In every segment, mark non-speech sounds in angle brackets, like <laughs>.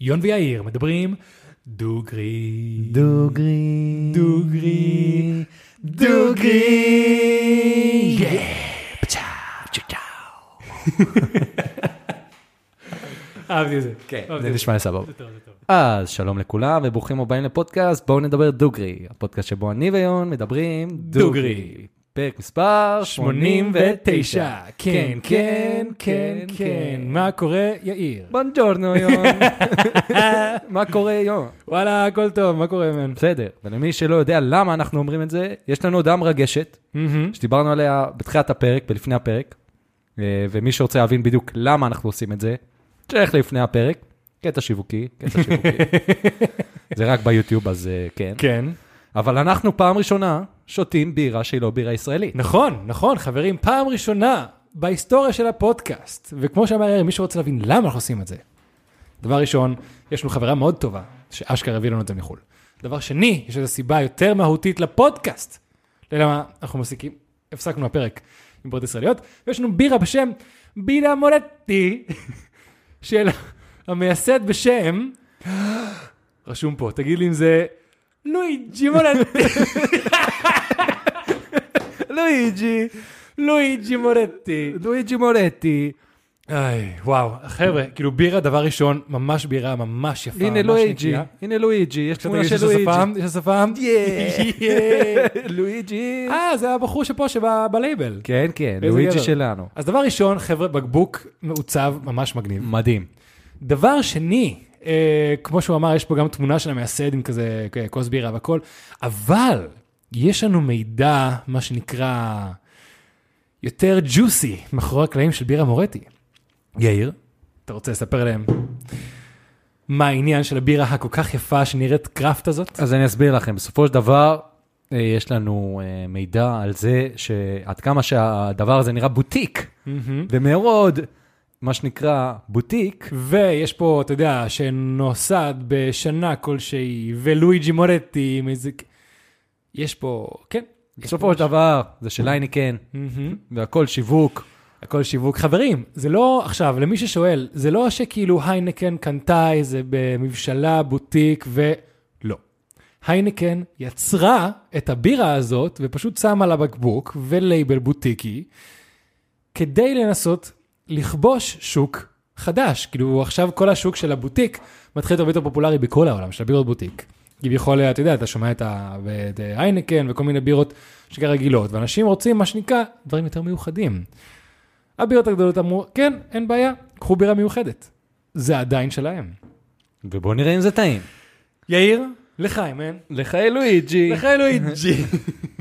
יון ויאיר מדברים דוגרי. דוגרי. דוגרי. דוגרי. <laughs> אהבתי את זה. כן, זה נשמע סבבה. אז שלום לכולם וברוכים הבאים לפודקאסט בואו נדבר דוגרי, הפודקאסט שבו אני ויון מדברים דוגרי. פרק מספר 89. כן, כן, כן, כן. מה קורה, יאיר? בונג'ורנו יון. <laughs> <laughs> מה קורה יון? וואלה, הכל טוב, מה קורה, מן? בסדר, ולמי שלא יודע למה אנחנו אומרים את זה, יש לנו הודעה מרגשת, שדיברנו עליה בתחילת הפרק ולפני הפרק, אה, ומי שרוצה להבין בדיוק למה אנחנו עושים את זה, תלך לפני הפרק, קטע שיווקי, קטע שיווקי. <laughs> זה רק ביוטיוב, אז אה, כן. כן. אבל אנחנו פעם ראשונה שותים בירה שהיא לא בירה ישראלית. נכון, נכון, חברים, פעם ראשונה בהיסטוריה של הפודקאסט, וכמו שאמר יאיר, מי שרוצה להבין למה אנחנו עושים את זה. דבר ראשון, יש לנו חברה מאוד טובה, שאשכרה הביא לנו את זה מחו"ל. דבר שני, יש איזו סיבה יותר מהותית לפודקאסט. למה אנחנו מפסיקים, הפסקנו הפרק עם בירות ישראליות, ויש לנו בירה בשם בירה מורטי, <laughs> של המייסד בשם, <gasps> רשום פה, תגיד לי אם זה לואיג'י מורטי. לואיג'י, לואיג'י מורטי. לואיג'י מורטי. איי, וואו, חבר'ה, כאילו בירה, דבר ראשון, ממש בירה, ממש יפה, הנה לואיג'י. הנה לואיג'י, יש תמונה של לואיג'י. יש שפם? <laughs> <laughs> לואיג'י. אה, זה הבחור שפה שבלייבל. כן, כן, לואיג'י. שלנו. אז דבר ראשון, חבר'ה, בקבוק מעוצב, ממש מגניב. מדהים. דבר שני, כמו שהוא אמר, יש פה גם תמונה של המייסד עם כזה כ- כוס בירה והכל, אבל יש לנו מידע, מה שנקרא, יותר ג'וסי, מאחורי הקלעים של בירה מורטי. יאיר, אתה רוצה לספר להם מה העניין של הבירה הכל כך יפה שנראית קראפט הזאת? אז אני אסביר לכם, בסופו של דבר, אה, יש לנו אה, מידע על זה שעד כמה שהדבר הזה נראה בוטיק, ומאוד, מה שנקרא בוטיק, ויש פה, אתה יודע, שנוסד בשנה כלשהי, ולואיג'י מורטי עם איזה... יש פה, כן. בסופו של דבר, זה של הייניקן. והכל שיווק. הכל שיווק. חברים, זה לא, עכשיו, למי ששואל, זה לא שכאילו היינקן קנתה איזה במבשלה, בוטיק, ולא. היינקן יצרה את הבירה הזאת, ופשוט שמה לה בקבוק ולייבל בוטיקי, כדי לנסות לכבוש שוק חדש. כאילו, עכשיו כל השוק של הבוטיק מתחיל להיות הרבה יותר פופולרי בכל העולם, של הבירות בוטיק. כביכול, אתה יודע, אתה שומע את, ה... את היינקן וכל מיני בירות שכאלה רגילות, ואנשים רוצים, מה שנקרא, דברים יותר מיוחדים. הבירות הגדולות אמרו, כן, אין בעיה, קחו בירה מיוחדת. זה עדיין שלהם. ובואו נראה אם זה טעים. יאיר, לחיים, אין. לחיי לואיג'י. לך אלוהיג'י. <laughs>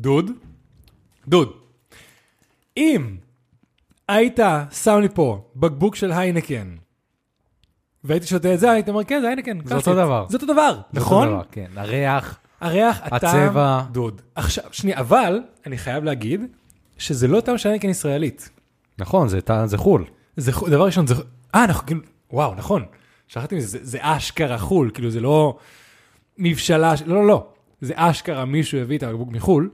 דוד, דוד, אם היית שם לי פה בקבוק של היינקן, והייתי שותה את זה, היית אומר, כן, זה היינקן. זה קלאסית." אותו דבר. זה אותו דבר, נכון? כן, הריח, הריח, הטעם, הצבע. דוד. עכשיו, שנייה, אבל אני חייב להגיד שזה לא טעם של היינקן ישראלית. נכון, זה זה חו"ל. זה חו- דבר ראשון, זה... אה, אנחנו כאילו... וואו, נכון. שכחתי מזה, זה, אשכרה חו"ל, כאילו זה לא מבשלה, לא, לא, לא. זה אשכרה מישהו הביא את הבקבוק מחו"ל.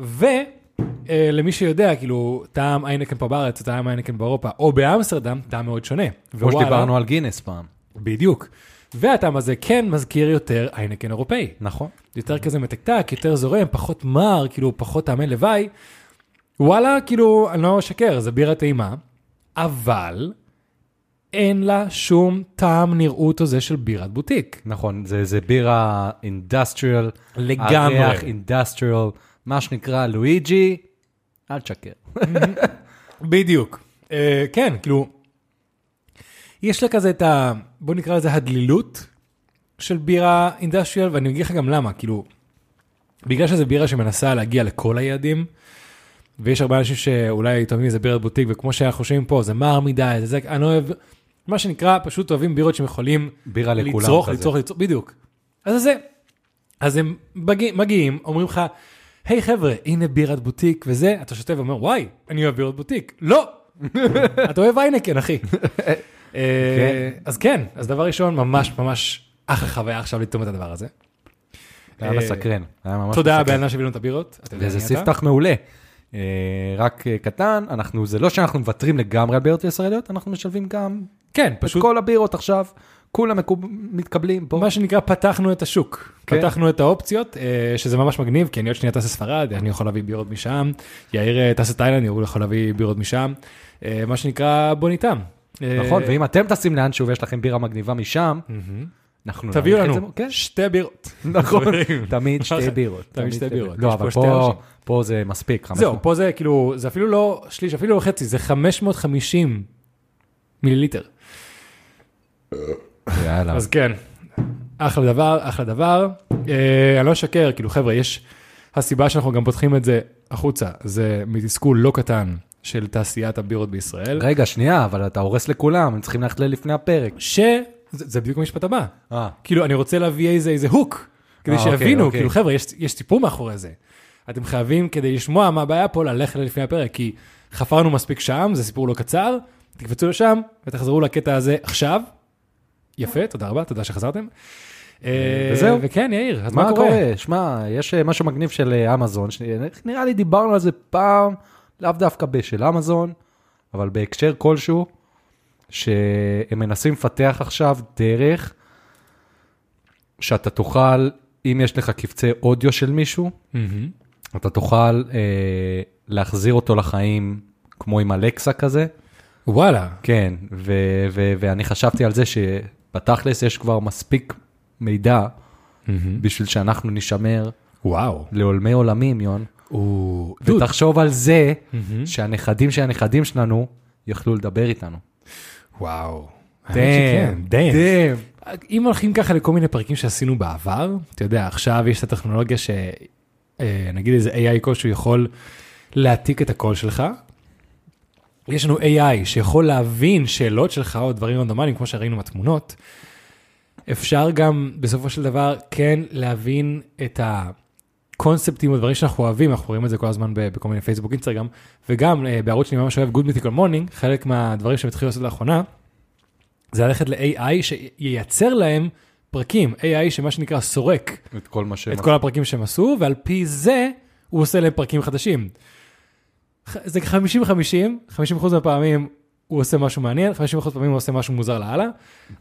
ולמי שיודע, כאילו, טעם איינקן פה בארץ, טעם איינקן באירופה, או באמסטרדם, טעם מאוד שונה. כמו שדיברנו על גינס פעם. בדיוק. והטעם הזה כן מזכיר יותר איינקן אירופאי. נכון. יותר כזה מתקתק, יותר זורם, פחות מר, כאילו פחות טעמי לוואי. וואלה, כאילו, אני לא אשקר, זה בירה טעימה, אבל אין לה שום טעם נראות הזה של בירת בוטיק. נכון, זה, זה בירה industrial, לגמרי. הריח industrial, מה שנקרא לואיג'י, אל תשקר. בדיוק. אה, כן, כאילו, יש לה כזה את ה... בוא נקרא לזה הדלילות של בירה industrial, ואני אגיד לך גם למה, כאילו, בגלל שזו בירה שמנסה להגיע לכל היעדים, ויש הרבה אנשים שאולי טובים איזה בירת בוטיק, וכמו שאנחנו חושבים פה, זה מר מדי, זה זה, אני לא אוהב, מה שנקרא, פשוט אוהבים בירות שהם יכולים בירה לכולם לצרוך, כזה. לצרוך, לצרוך, בדיוק. אז זה. אז הם מגיע, מגיעים, אומרים לך, היי חבר'ה, הנה בירת בוטיק וזה, אתה שותה ואומר, וואי, אני אוהב בירות בוטיק. לא! <laughs> אתה אוהב איינקן, אחי. <laughs> אה, אז כן, אז דבר ראשון, ממש ממש אחלה חוויה עכשיו לטעום את הדבר הזה. היה אה, מסקרן, היה ממש תודה מסקרן. באלנה שהביא לנו את הבירות. וזה? ספתח מעולה. אה, רק קטן, אנחנו, זה לא שאנחנו מוותרים לגמרי על בירות ישראליות, אנחנו משלבים גם כן, את פשוט כל הבירות עכשיו, כולם מתקבלים פה. מה שנקרא פתחנו את השוק, כן. פתחנו את האופציות, אה, שזה ממש מגניב, כי אני עוד שנייה טס לספרד, אני יכול להביא בירות משם, יאיר אה, טס לתאילנד, יאיר יכול להביא בירות משם, אה, מה שנקרא בוא ניתם. אה, נכון, ואם אתם טסים לאנשהו ויש לכם בירה מגניבה משם. אנחנו תביאו נעריך את לנו זה- כן, שתי בירות. <laughs> נכון. תמיד שתי <laughs> בירות. תמיד שתי בירות. לא, אבל פה זה מספיק. 500. זהו, פה זה כאילו, זה אפילו לא שליש, אפילו לא חצי, זה 550 מיליליטר. יאללה. אז כן, אחלה דבר, אחלה דבר. אה, אני לא אשקר, כאילו חבר'ה, יש, הסיבה שאנחנו גם פותחים את זה החוצה, זה מתסכול לא קטן של תעשיית הבירות בישראל, רגע, שנייה, אבל אתה הורס לכולם, הם צריכים ללכת ללפני הפרק. ש... זה, זה בדיוק המשפט הבא. אה, כאילו, אני רוצה להביא איזה, איזה הוק, כדי אה, אוקיי, שיבינו, אוקיי. כאילו, חבר'ה, יש, יש סיפור מאחורי זה. אתם חייבים, כדי לשמוע מה הבעיה פה, ללכת לפני הפרק, כי חפרנו מספיק שם, זה סיפור לא קצר, תקפצו לשם ותחזרו לקטע הזה עכשיו. יפה, תודה רבה, תודה שחזרתם. אה, וזהו. וכן, יאיר, אז מה קורה? שמע, יש אה, משהו מגניב של אה, אמזון, ש- נראה לי דיברנו על זה פעם, לאו דווקא בשל אמזון, אבל בהקשר כלשהו, שהם מנסים לפתח עכשיו דרך שאתה תוכל, אם יש לך קבצי אודיו של מישהו. אתה תוכל אה, להחזיר אותו לחיים כמו עם אלקסה כזה. וואלה, כן, ו- ו- ואני חשבתי על זה שבתכלס יש כבר מספיק מידע. בשביל שאנחנו נשמר וואו. לעולמי עולמים, יון. או. ותחשוב על זה. שהנכדים של הנכדים שלנו יוכלו לדבר איתנו. וואו. דאם. דאם. אם הולכים ככה לכל מיני פרקים שעשינו בעבר, אתה יודע, עכשיו יש את הטכנולוגיה ש... אה, איזה AI כלשהו יכול להעתיק את הקול שלך. יש לנו AI שיכול להבין שאלות שלך או דברים רנדומליים, כמו שראינו בתמונות. אפשר גם בסופו של דבר כן להבין את הקונספטים או דברים שאנחנו אוהבים, אנחנו רואים את זה כל הזמן בכל מיני פייסבוק, אינסטגרם, וגם אה, בערוץ שאני ממש אוהב, Good Mythical Morning, חלק מהדברים שהם התחילו לעשות לאחרונה, זה ללכת ל-AI שייצר להם פרקים, AI שמה שנקרא סורק את כל מה שהם... את כל הפרקים שהם עשו, ועל פי זה הוא עושה להם פרקים חדשים. זה 50-50, 50% מהפעמים הוא עושה משהו מעניין, 50% מהפעמים הוא עושה משהו מוזר לאללה,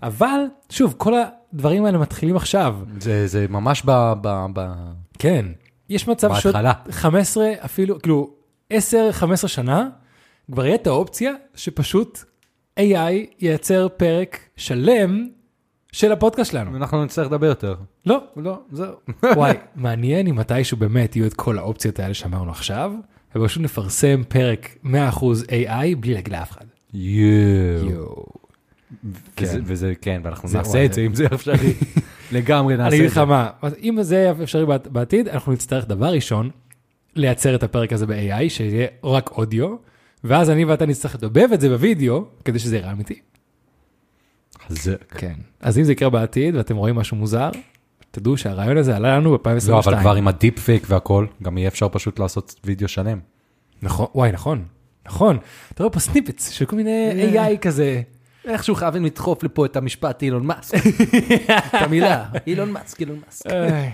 אבל שוב, כל הדברים האלה מתחילים עכשיו. זה, זה ממש ב... ב, ב... כן, יש מצב שעוד בהתחלה. 15 אפילו, כאילו 10-15 שנה, כבר יהיה את האופציה שפשוט AI ייצר פרק שלם של הפודקאסט שלנו. אנחנו נצטרך לדבר יותר. לא, לא, זהו. וואי, מעניין אם מתישהו באמת יהיו את כל האופציות האלה שאמרנו עכשיו, ופשוט נפרסם פרק 100% AI בלי להגיד לאף אחד. יואו. וזה, כן. וזה, כן, ואנחנו <laughs> נעשה את זה, אם זה אפשרי. לגמרי אני נעשה אגיד את לך זה. מה, אז אם זה אפשרי בעת- בעתיד, אנחנו נצטרך דבר ראשון, לייצר את הפרק הזה ב-AI, שיהיה רק אודיו, ואז אני ואתה נצטרך לדובב את זה בווידאו, כדי שזה יראה אמיתי. זה... כן. אז אם זה יקרה בעתיד ואתם רואים משהו מוזר, תדעו שהרעיון הזה עלה לנו ב-2022. לא, אבל כבר עם ה deep fake והכל, גם יהיה אפשר פשוט לעשות וידאו שלם. נכון, וואי, נכון, נכון. אתה רואה פה snippets של כל מיני אה. AI כזה. איכשהו חייבים לדחוף לפה את המשפט אילון מאסק. <laughs> את המילה, אילון מאסק, אילון מאסק.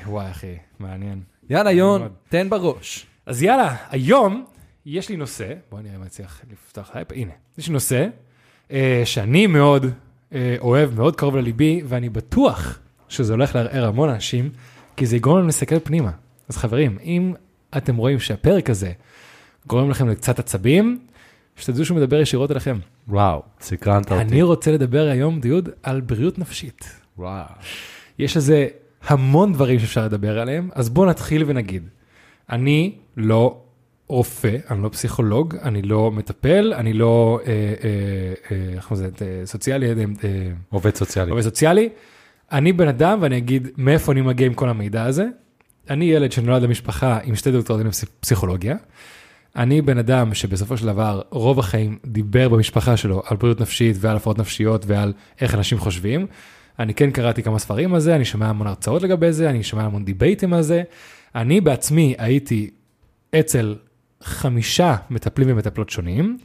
וואי, אחי, מעניין. יאללה, יון. תן בראש. אז יאללה, היום יש לי נושא, בוא נראה אם אני אצליח לפתוח לי פה, הנה, יש נושא אה, שאני מאוד אה, אוהב, מאוד קרוב לליבי, ואני בטוח שזה הולך לערער המון אנשים, כי זה יגרום לנו להסתכל פנימה. אז חברים, אם אתם רואים שהפרק הזה גורם לכם לקצת עצבים, שתדעו שהוא מדבר ישירות אליכם. וואו, סקרנת אותי. אני רוצה לדבר היום, דיוד, על בריאות נפשית. וואו. יש לזה המון דברים שאפשר לדבר עליהם, אז בואו נתחיל ונגיד, אני לא רופא, אני לא פסיכולוג, אני לא מטפל, אני לא, אה, אה, אה, איך קוראים לזה, אה, סוציאלי, אה, אה, עובד סוציאלי. עובד סוציאלי, אני בן אדם ואני אגיד מאיפה אני מגיע עם כל המידע הזה. אני ילד שנולד למשפחה עם שתי דוקטורטים בפסיכולוגיה. אני בן אדם שבסופו של דבר רוב החיים דיבר במשפחה שלו על בריאות נפשית ועל הפרעות נפשיות ועל איך אנשים חושבים. אני כן קראתי כמה ספרים על זה, אני שומע המון הרצאות לגבי זה, אני שומע המון דיבייטים על זה. אני בעצמי הייתי אצל חמישה מטפלים ומטפלות שונים,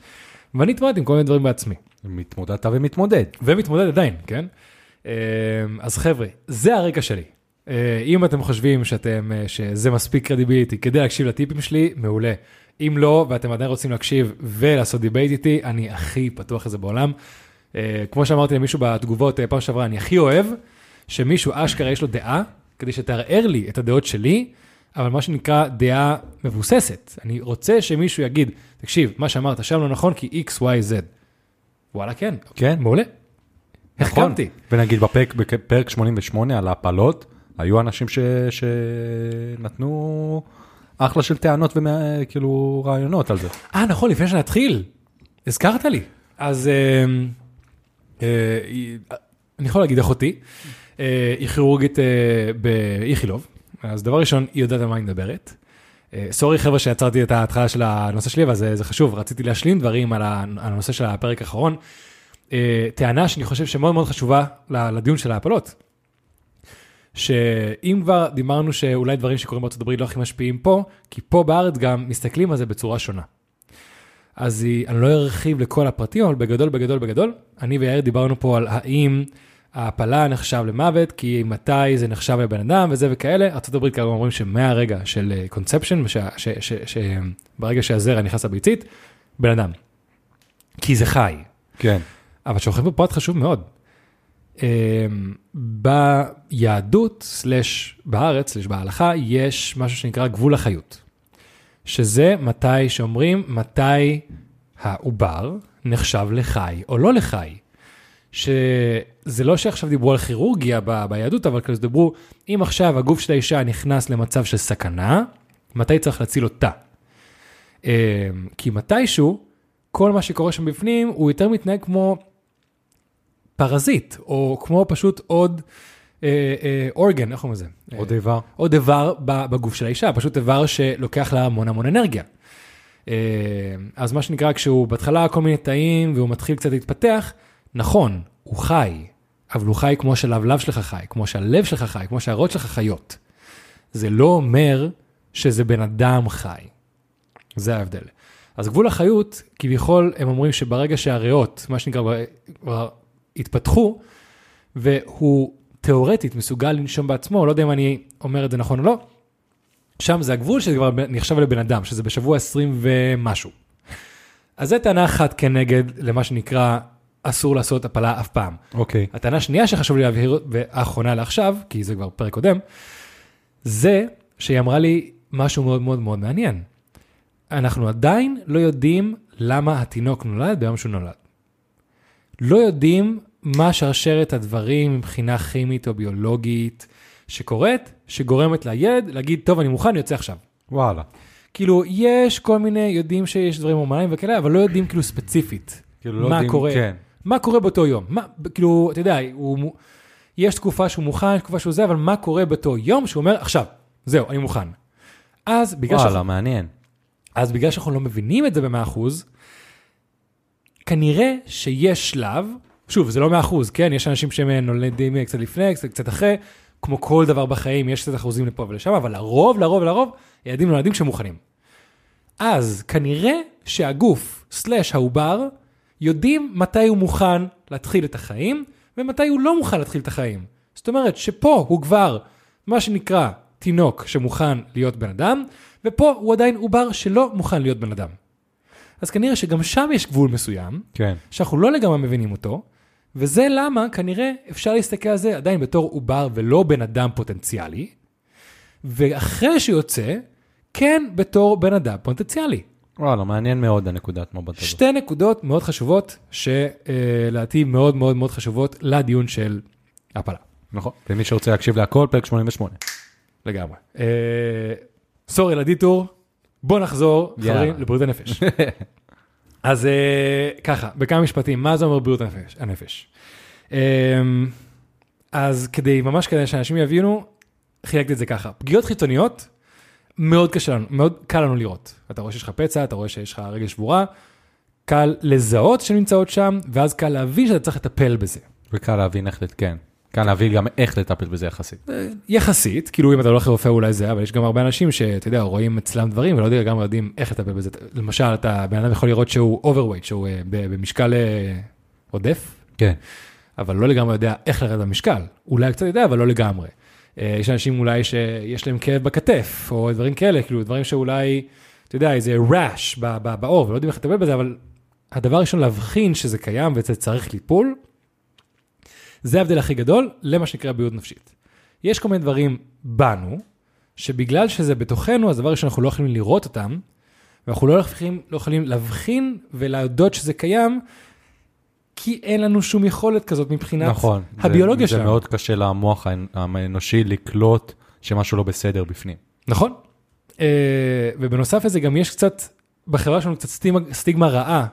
ואני התמודדתי עם כל מיני דברים בעצמי. מתמודדת ומתמודד. ומתמודד עדיין, כן? אה, אז חבר'ה, זה הרקע שלי. אה, אם אתם חושבים שאתם, אה, שזה מספיק credibility כדי להקשיב לטיפים שלי, מעולה. אם לא, ואתם עדיין רוצים להקשיב ולעשות debate איתי, אני הכי פתוח לזה בעולם. אה, כמו שאמרתי למישהו בתגובות פעם שעברה, אני הכי אוהב שמישהו אשכרה יש לו דעה, כדי שתערער לי את הדעות שלי, אבל מה שנקרא דעה מבוססת. אני רוצה שמישהו יגיד, תקשיב, מה שאמרת שם לא נכון כי x, y, z. וואלה, כן. כן. מעולה. נכון. החכמתי. ונגיד בפרק, בפרק 88 על ההפלות, היו אנשים ש, שנתנו אחלה של טענות וכאילו רעיונות על זה. אה, נכון, לפני שנתחיל, הזכרת לי. אז אה, אה, אני יכול להגיד אחותי, אה, היא כירורגית אה, באיכילוב, אז דבר ראשון, היא יודעת על מה היא מדברת. אה, סורי חבר'ה שיצרתי את ההתחלה של הנושא שלי, אבל זה, זה חשוב, רציתי להשלים דברים על הנושא של הפרק האחרון. אה, טענה שאני חושב שמאוד מאוד חשובה לדיון של ההפלות. שאם כבר דיברנו שאולי דברים שקורים בארצות הברית לא הכי משפיעים פה, כי פה בארץ גם מסתכלים על זה בצורה שונה. אז היא, אני לא ארחיב לכל הפרטים, אבל בגדול, בגדול, בגדול, אני ויאיר דיברנו פה על האם ההפלה נחשב למוות, כי מתי זה נחשב לבן אדם וזה וכאלה. ארה"ב כרגע אומרים שמהרגע של קונספשן, ברגע שהזרע נכנס לביצית, בן אדם. כי זה חי. כן. אבל שוכחים פה פרט חשוב מאוד. אמ, ביהדות, סלש בארץ, סלש בהלכה, יש משהו שנקרא גבול החיות. שזה מתי שאומרים מתי העובר נחשב לחי או לא לחי. שזה לא שעכשיו דיברו על כירורגיה ב- ביהדות, אבל כזה דיברו, אם עכשיו הגוף של האישה נכנס למצב של סכנה, מתי צריך להציל אותה? אמ, כי מתישהו, כל מה שקורה שם בפנים, הוא יותר מתנהג כמו פרזיט, או כמו פשוט עוד אורגן, איך קוראים לזה? עוד איבר. עוד איבר בגוף של האישה, פשוט איבר שלוקח לה המון המון אנרגיה. אה, אז מה שנקרא, כשהוא בהתחלה כל מיני תאים והוא מתחיל קצת להתפתח, נכון, הוא חי, אבל הוא חי כמו שהלבלב שלך חי, כמו שהלב שלך חי, כמו שהריאות שלך חיות. זה לא אומר שזה בן אדם חי. זה ההבדל. אז גבול החיות, כביכול, הם אומרים שברגע שהריאות, מה שנקרא, התפתחו, והוא תיאורטית מסוגל לנשום בעצמו, לא יודע אם אני אומר את זה נכון או לא, שם זה הגבול שזה כבר נחשב לבן אדם, שזה בשבוע 20 ומשהו. אז זו טענה אחת כנגד למה שנקרא אסור לעשות הפלה אף פעם. אוקיי. הטענה השנייה שחשוב לי להבהיר, והאחרונה לעכשיו, כי זה כבר פרק קודם, זה שהיא אמרה לי משהו מאוד מאוד מאוד מעניין. אנחנו עדיין לא יודעים למה התינוק נולד ביום שהוא נולד. לא יודעים מה שרשרת הדברים מבחינה כימית או ביולוגית שקורית, שגורמת לילד להגיד, טוב, אני מוכן, אני יוצא עכשיו. וואלה. כאילו, יש כל מיני, יודעים שיש דברים הומניים וכאלה, אבל לא יודעים כאילו ספציפית. כאילו לא מה יודעים- קורה, כן. מה קורה באותו יום. מה, כאילו, אתה יודע, הוא, יש תקופה שהוא מוכן, יש תקופה שהוא זה, אבל מה קורה באותו יום שהוא אומר, עכשיו, זהו, אני מוכן. אז בגלל, וואלה, שאנחנו, מעניין. אז בגלל שאנחנו לא מבינים את זה במאה אחוז, כנראה שיש שלב, שוב, זה לא מאה אחוז, כן? יש אנשים שהם נולדים קצת לפני, קצת, קצת אחרי, כמו כל דבר בחיים, יש קצת אחוזים לפה ולשם, אבל לרוב, לרוב, לרוב, ילדים נולדים שמוכנים. אז כנראה שהגוף, סלאש העובר, יודעים מתי הוא מוכן להתחיל את החיים, ומתי הוא לא מוכן להתחיל את החיים. זאת אומרת שפה הוא כבר, מה שנקרא, תינוק שמוכן להיות בן אדם, ופה הוא עדיין עובר שלא מוכן להיות בן אדם. אז כנראה שגם שם יש גבול מסוים, כן. שאנחנו לא לגמרי מבינים אותו, וזה למה כנראה אפשר להסתכל על זה עדיין בתור עובר ולא בן אדם פוטנציאלי, ואחרי שיוצא, כן בתור בן אדם פוטנציאלי. וואלה, מעניין מאוד הנקודת מבט הזאת. שתי נקודות מאוד חשובות, שלדעתי מאוד מאוד מאוד חשובות לדיון של הפלה. נכון. ומי שרוצה להקשיב להכל, פרק 88. לגמרי. אה, סורי לדיטור, בוא נחזור. חברים, לבריאות הנפש. <laughs> אז אה, ככה, בכמה משפטים, מה זה אומר בריאות הנפש? הנפש? אה, אז כדי, ממש כדי שאנשים יבינו, חילקתי את זה ככה. פגיעות חיצוניות, מאוד קשה לנו, מאוד קל לנו לראות. אתה רואה שיש לך פצע, אתה רואה שיש לך רגל שבורה, קל לזהות שנמצאות שם, ואז קל להבין שאתה צריך לטפל בזה. וקל להבין איך, לת- כן. קל להבין גם איך לטפל בזה יחסית. יחסית, כאילו אם אתה הולך לרופא אולי זה, אבל יש גם הרבה אנשים שאתה יודע, רואים אצלם דברים ולא יודע, גם יודעים איך לטפל בזה. למשל, אתה, בן אדם יכול לראות שהוא overweight, שהוא אה, ב- במשקל אה, עודף, כן. אבל לא לגמרי יודע איך לרדת במשקל. אולי קצת יודע, אבל לא לגמרי. אה, יש אנשים אולי שיש להם כאב בכתף, או דברים כאלה, כאילו דברים שאולי אתה יודע, איזה ב- בעור, ולא יודעים איך לטפל בזה, אבל הדבר הראשון להבחין שזה קיים וזה צריך טיפול, זה ההבדל הכי גדול למה שנקרא בריאות נפשית. יש כל מיני דברים בנו, שבגלל שזה בתוכנו, אז דבר ראשון, אנחנו לא יכולים לראות אותם, ואנחנו לא יכולים, לא יכולים להבחין ולהודות שזה קיים, כי אין לנו שום יכולת כזאת מבחינת נכון. הביולוגיה שלנו. זה מאוד קשה למוח האנ- האנושי לקלוט שמשהו לא בסדר בפנים. נכון. אה, ובנוסף לזה גם יש קצת, בחברה שלנו קצת סטיגמה, סטיגמה רעה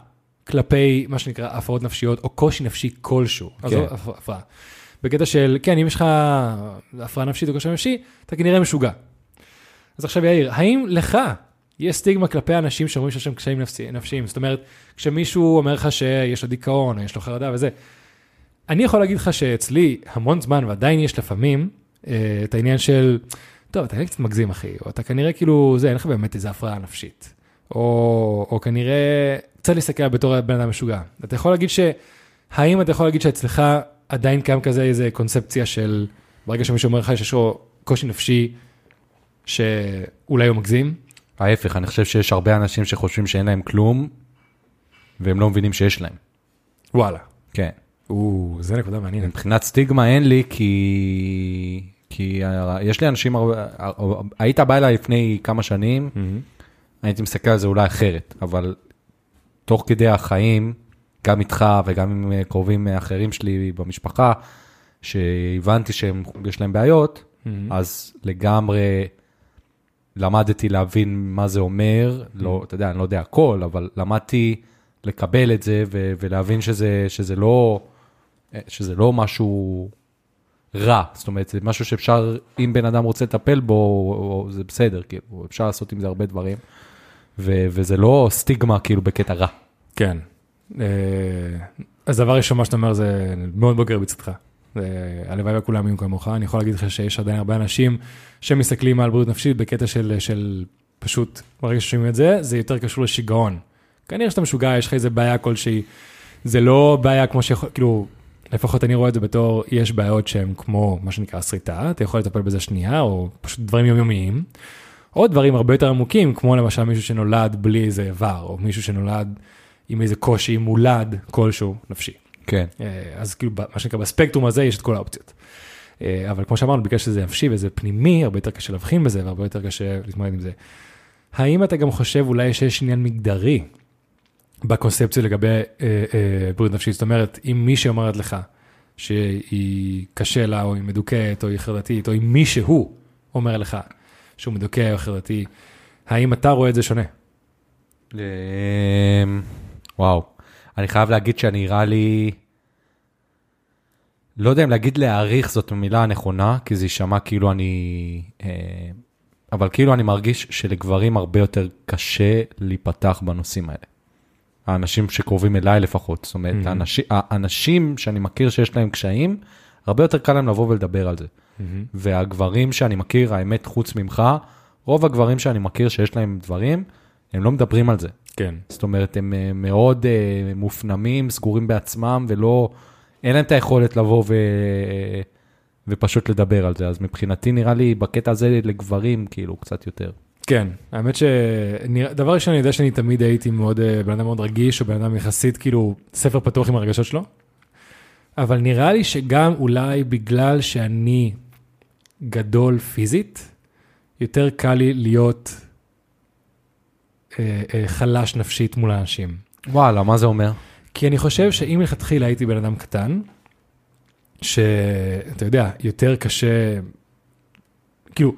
כלפי מה שנקרא הפרעות נפשיות או קושי נפשי כלשהו. כן. עזוב, הפ- הפרעה. בקטע של, כן, אם יש לך הפרעה נפשית או קושי נפשי, אתה כנראה משוגע. אז עכשיו יאיר, האם לך יש סטיגמה כלפי אנשים שאומרים שיש להם קשיים נפשי, נפשיים? זאת אומרת, כשמישהו אומר לך שיש לו דיכאון, או יש לו חרדה וזה, אני יכול להגיד לך שאצלי המון זמן, ועדיין יש לפעמים, אה, את העניין של, טוב, אתה קצת מגזים, אחי, או אתה כנראה כאילו, זה, אין לך באמת איזה הפרעה נפשית. או, או כנראה, קצת להסתכל בתור בן אדם משוגע. אתה יכול להגיד ש... האם אתה יכול להגיד שאצלך עדיין קיים כזה איזה קונספציה של, ברגע שמישהו אומר לך שיש לו קושי נפשי, שאולי הוא מגזים? ההפך, אני חושב שיש הרבה אנשים שחושבים שאין להם כלום, והם לא מבינים שיש להם. וואלה. כן. או, זה נקודה מעניינת. מבחינת סטיגמה אין לי, כי... כי ה- יש לי אנשים, הרבה- היית בא אליי לפני כמה שנים, הייתי מסתכל על זה אולי אחרת, אבל תוך כדי החיים, גם איתך וגם עם אה, קרובים אחרים שלי במשפחה, שהבנתי שיש להם בעיות, אז לגמרי למדתי להבין מה זה אומר, לא, אתה יודע, אני לא יודע הכל, אבל למדתי לקבל את זה ו- ולהבין שזה, שזה, לא, שזה לא משהו רע, זאת אומרת, זה משהו שאפשר, אם בן אדם רוצה לטפל בו, זה בסדר, כאילו, אפשר לעשות עם זה הרבה דברים, ו- וזה לא סטיגמה כאילו בקטע רע. כן. אה, אז דבר ראשון, מה שאתה אומר זה מאוד בוגר מצדך. אה, הלוואי וכולם יהיו כמוך. אני יכול להגיד לך שיש עדיין הרבה אנשים שמסתכלים על בריאות נפשית בקטע של, של פשוט, ברגע ששומעים את זה, זה יותר קשור לשיגעון. כנראה שאתה משוגע, יש לך איזה בעיה כלשהי. זה לא בעיה כמו שיכול, כאילו, לפחות אני רואה את זה בתור, יש בעיות שהן כמו מה שנקרא שריטה, אתה יכול לטפל בזה שנייה, או פשוט דברים יומיומיים. או דברים הרבה יותר עמוקים, כמו למשל מישהו שנולד בלי איזה איבר, או מישהו שנולד עם איזה קושי מולד כלשהו נפשי. כן. אה, אז כאילו, מה שנקרא, בספקטרום הזה יש את כל האופציות. אה, אבל כמו שאמרנו, בגלל שזה נפשי וזה פנימי, הרבה יותר קשה להבחין בזה והרבה יותר קשה להתמודד עם זה. האם אתה גם חושב אולי שיש עניין מגדרי בקונספציה לגבי אה, אה, בריאות נפשית? זאת אומרת, אם מישהי אומרת לך שהיא קשה לה, או היא מדוכאת, או היא חרדתית, או אם מישהו אומר לך שהוא מדוכא או חרדתי, האם אתה רואה את זה שונה? אמ, וואו, אני חייב להגיד שאני נראה לי, לא יודע אם להגיד להעריך זאת המילה הנכונה, כי זה יישמע כאילו אני, אה, אבל כאילו אני מרגיש שלגברים הרבה יותר קשה להיפתח בנושאים האלה. האנשים שקרובים אליי לפחות, זאת אומרת, Mhm. האנשים, האנשים שאני מכיר שיש להם קשיים, הרבה יותר קל להם לבוא ולדבר על זה. והגברים שאני מכיר, האמת, חוץ ממך, רוב הגברים שאני מכיר שיש להם דברים, הם לא מדברים על זה. כן. זאת אומרת, הם אה, מאוד אה, מופנמים, סגורים בעצמם, ולא, אין להם את היכולת לבוא ו... ופשוט לדבר על זה. אז מבחינתי, נראה לי, בקטע הזה לגברים, כאילו, קצת יותר. כן, האמת שדבר ראשון, אני יודע שאני תמיד הייתי מאוד, אה, בן אדם מאוד רגיש, או בן אדם יחסית, כאילו, ספר פתוח עם הרגשות שלו. אבל נראה לי שגם אולי בגלל שאני גדול פיזית, יותר קל לי להיות אה, אה, חלש נפשית מול האנשים. וואלה, מה זה אומר? כי אני חושב שאם מלכתחילה הייתי בן אדם קטן, שאתה יודע, יותר קשה, כאילו,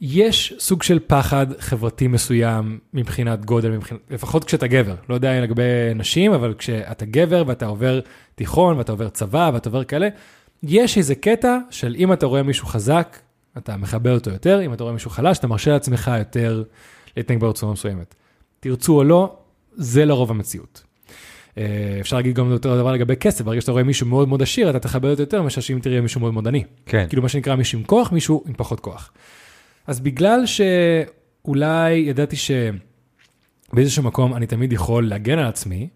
יש סוג של פחד חברתי מסוים מבחינת גודל, מבחינת, לפחות כשאתה גבר, לא יודע לגבי נשים, אבל כשאתה גבר ואתה עובר תיכון ואתה עובר צבא ואתה עובר כאלה, יש איזה קטע של אם אתה רואה מישהו חזק, אתה מכבד אותו יותר, אם אתה רואה מישהו חלש, אתה מרשה לעצמך יותר להתנהג בצורה מסוימת. תרצו או לא, זה לרוב המציאות. אה, אפשר להגיד גם אותו דבר לגבי כסף, ברגע שאתה רואה מישהו מאוד מאוד עשיר, אתה תכבד אותו יותר מאשר שאם תראה מישהו מאוד מאוד עני. כן. כאילו מה שנקרא מישהו עם כוח, מישהו עם פחות כוח. אז בגלל שאולי ידעתי שבאיזשהו מקום אני תמיד יכול להגן על עצמי,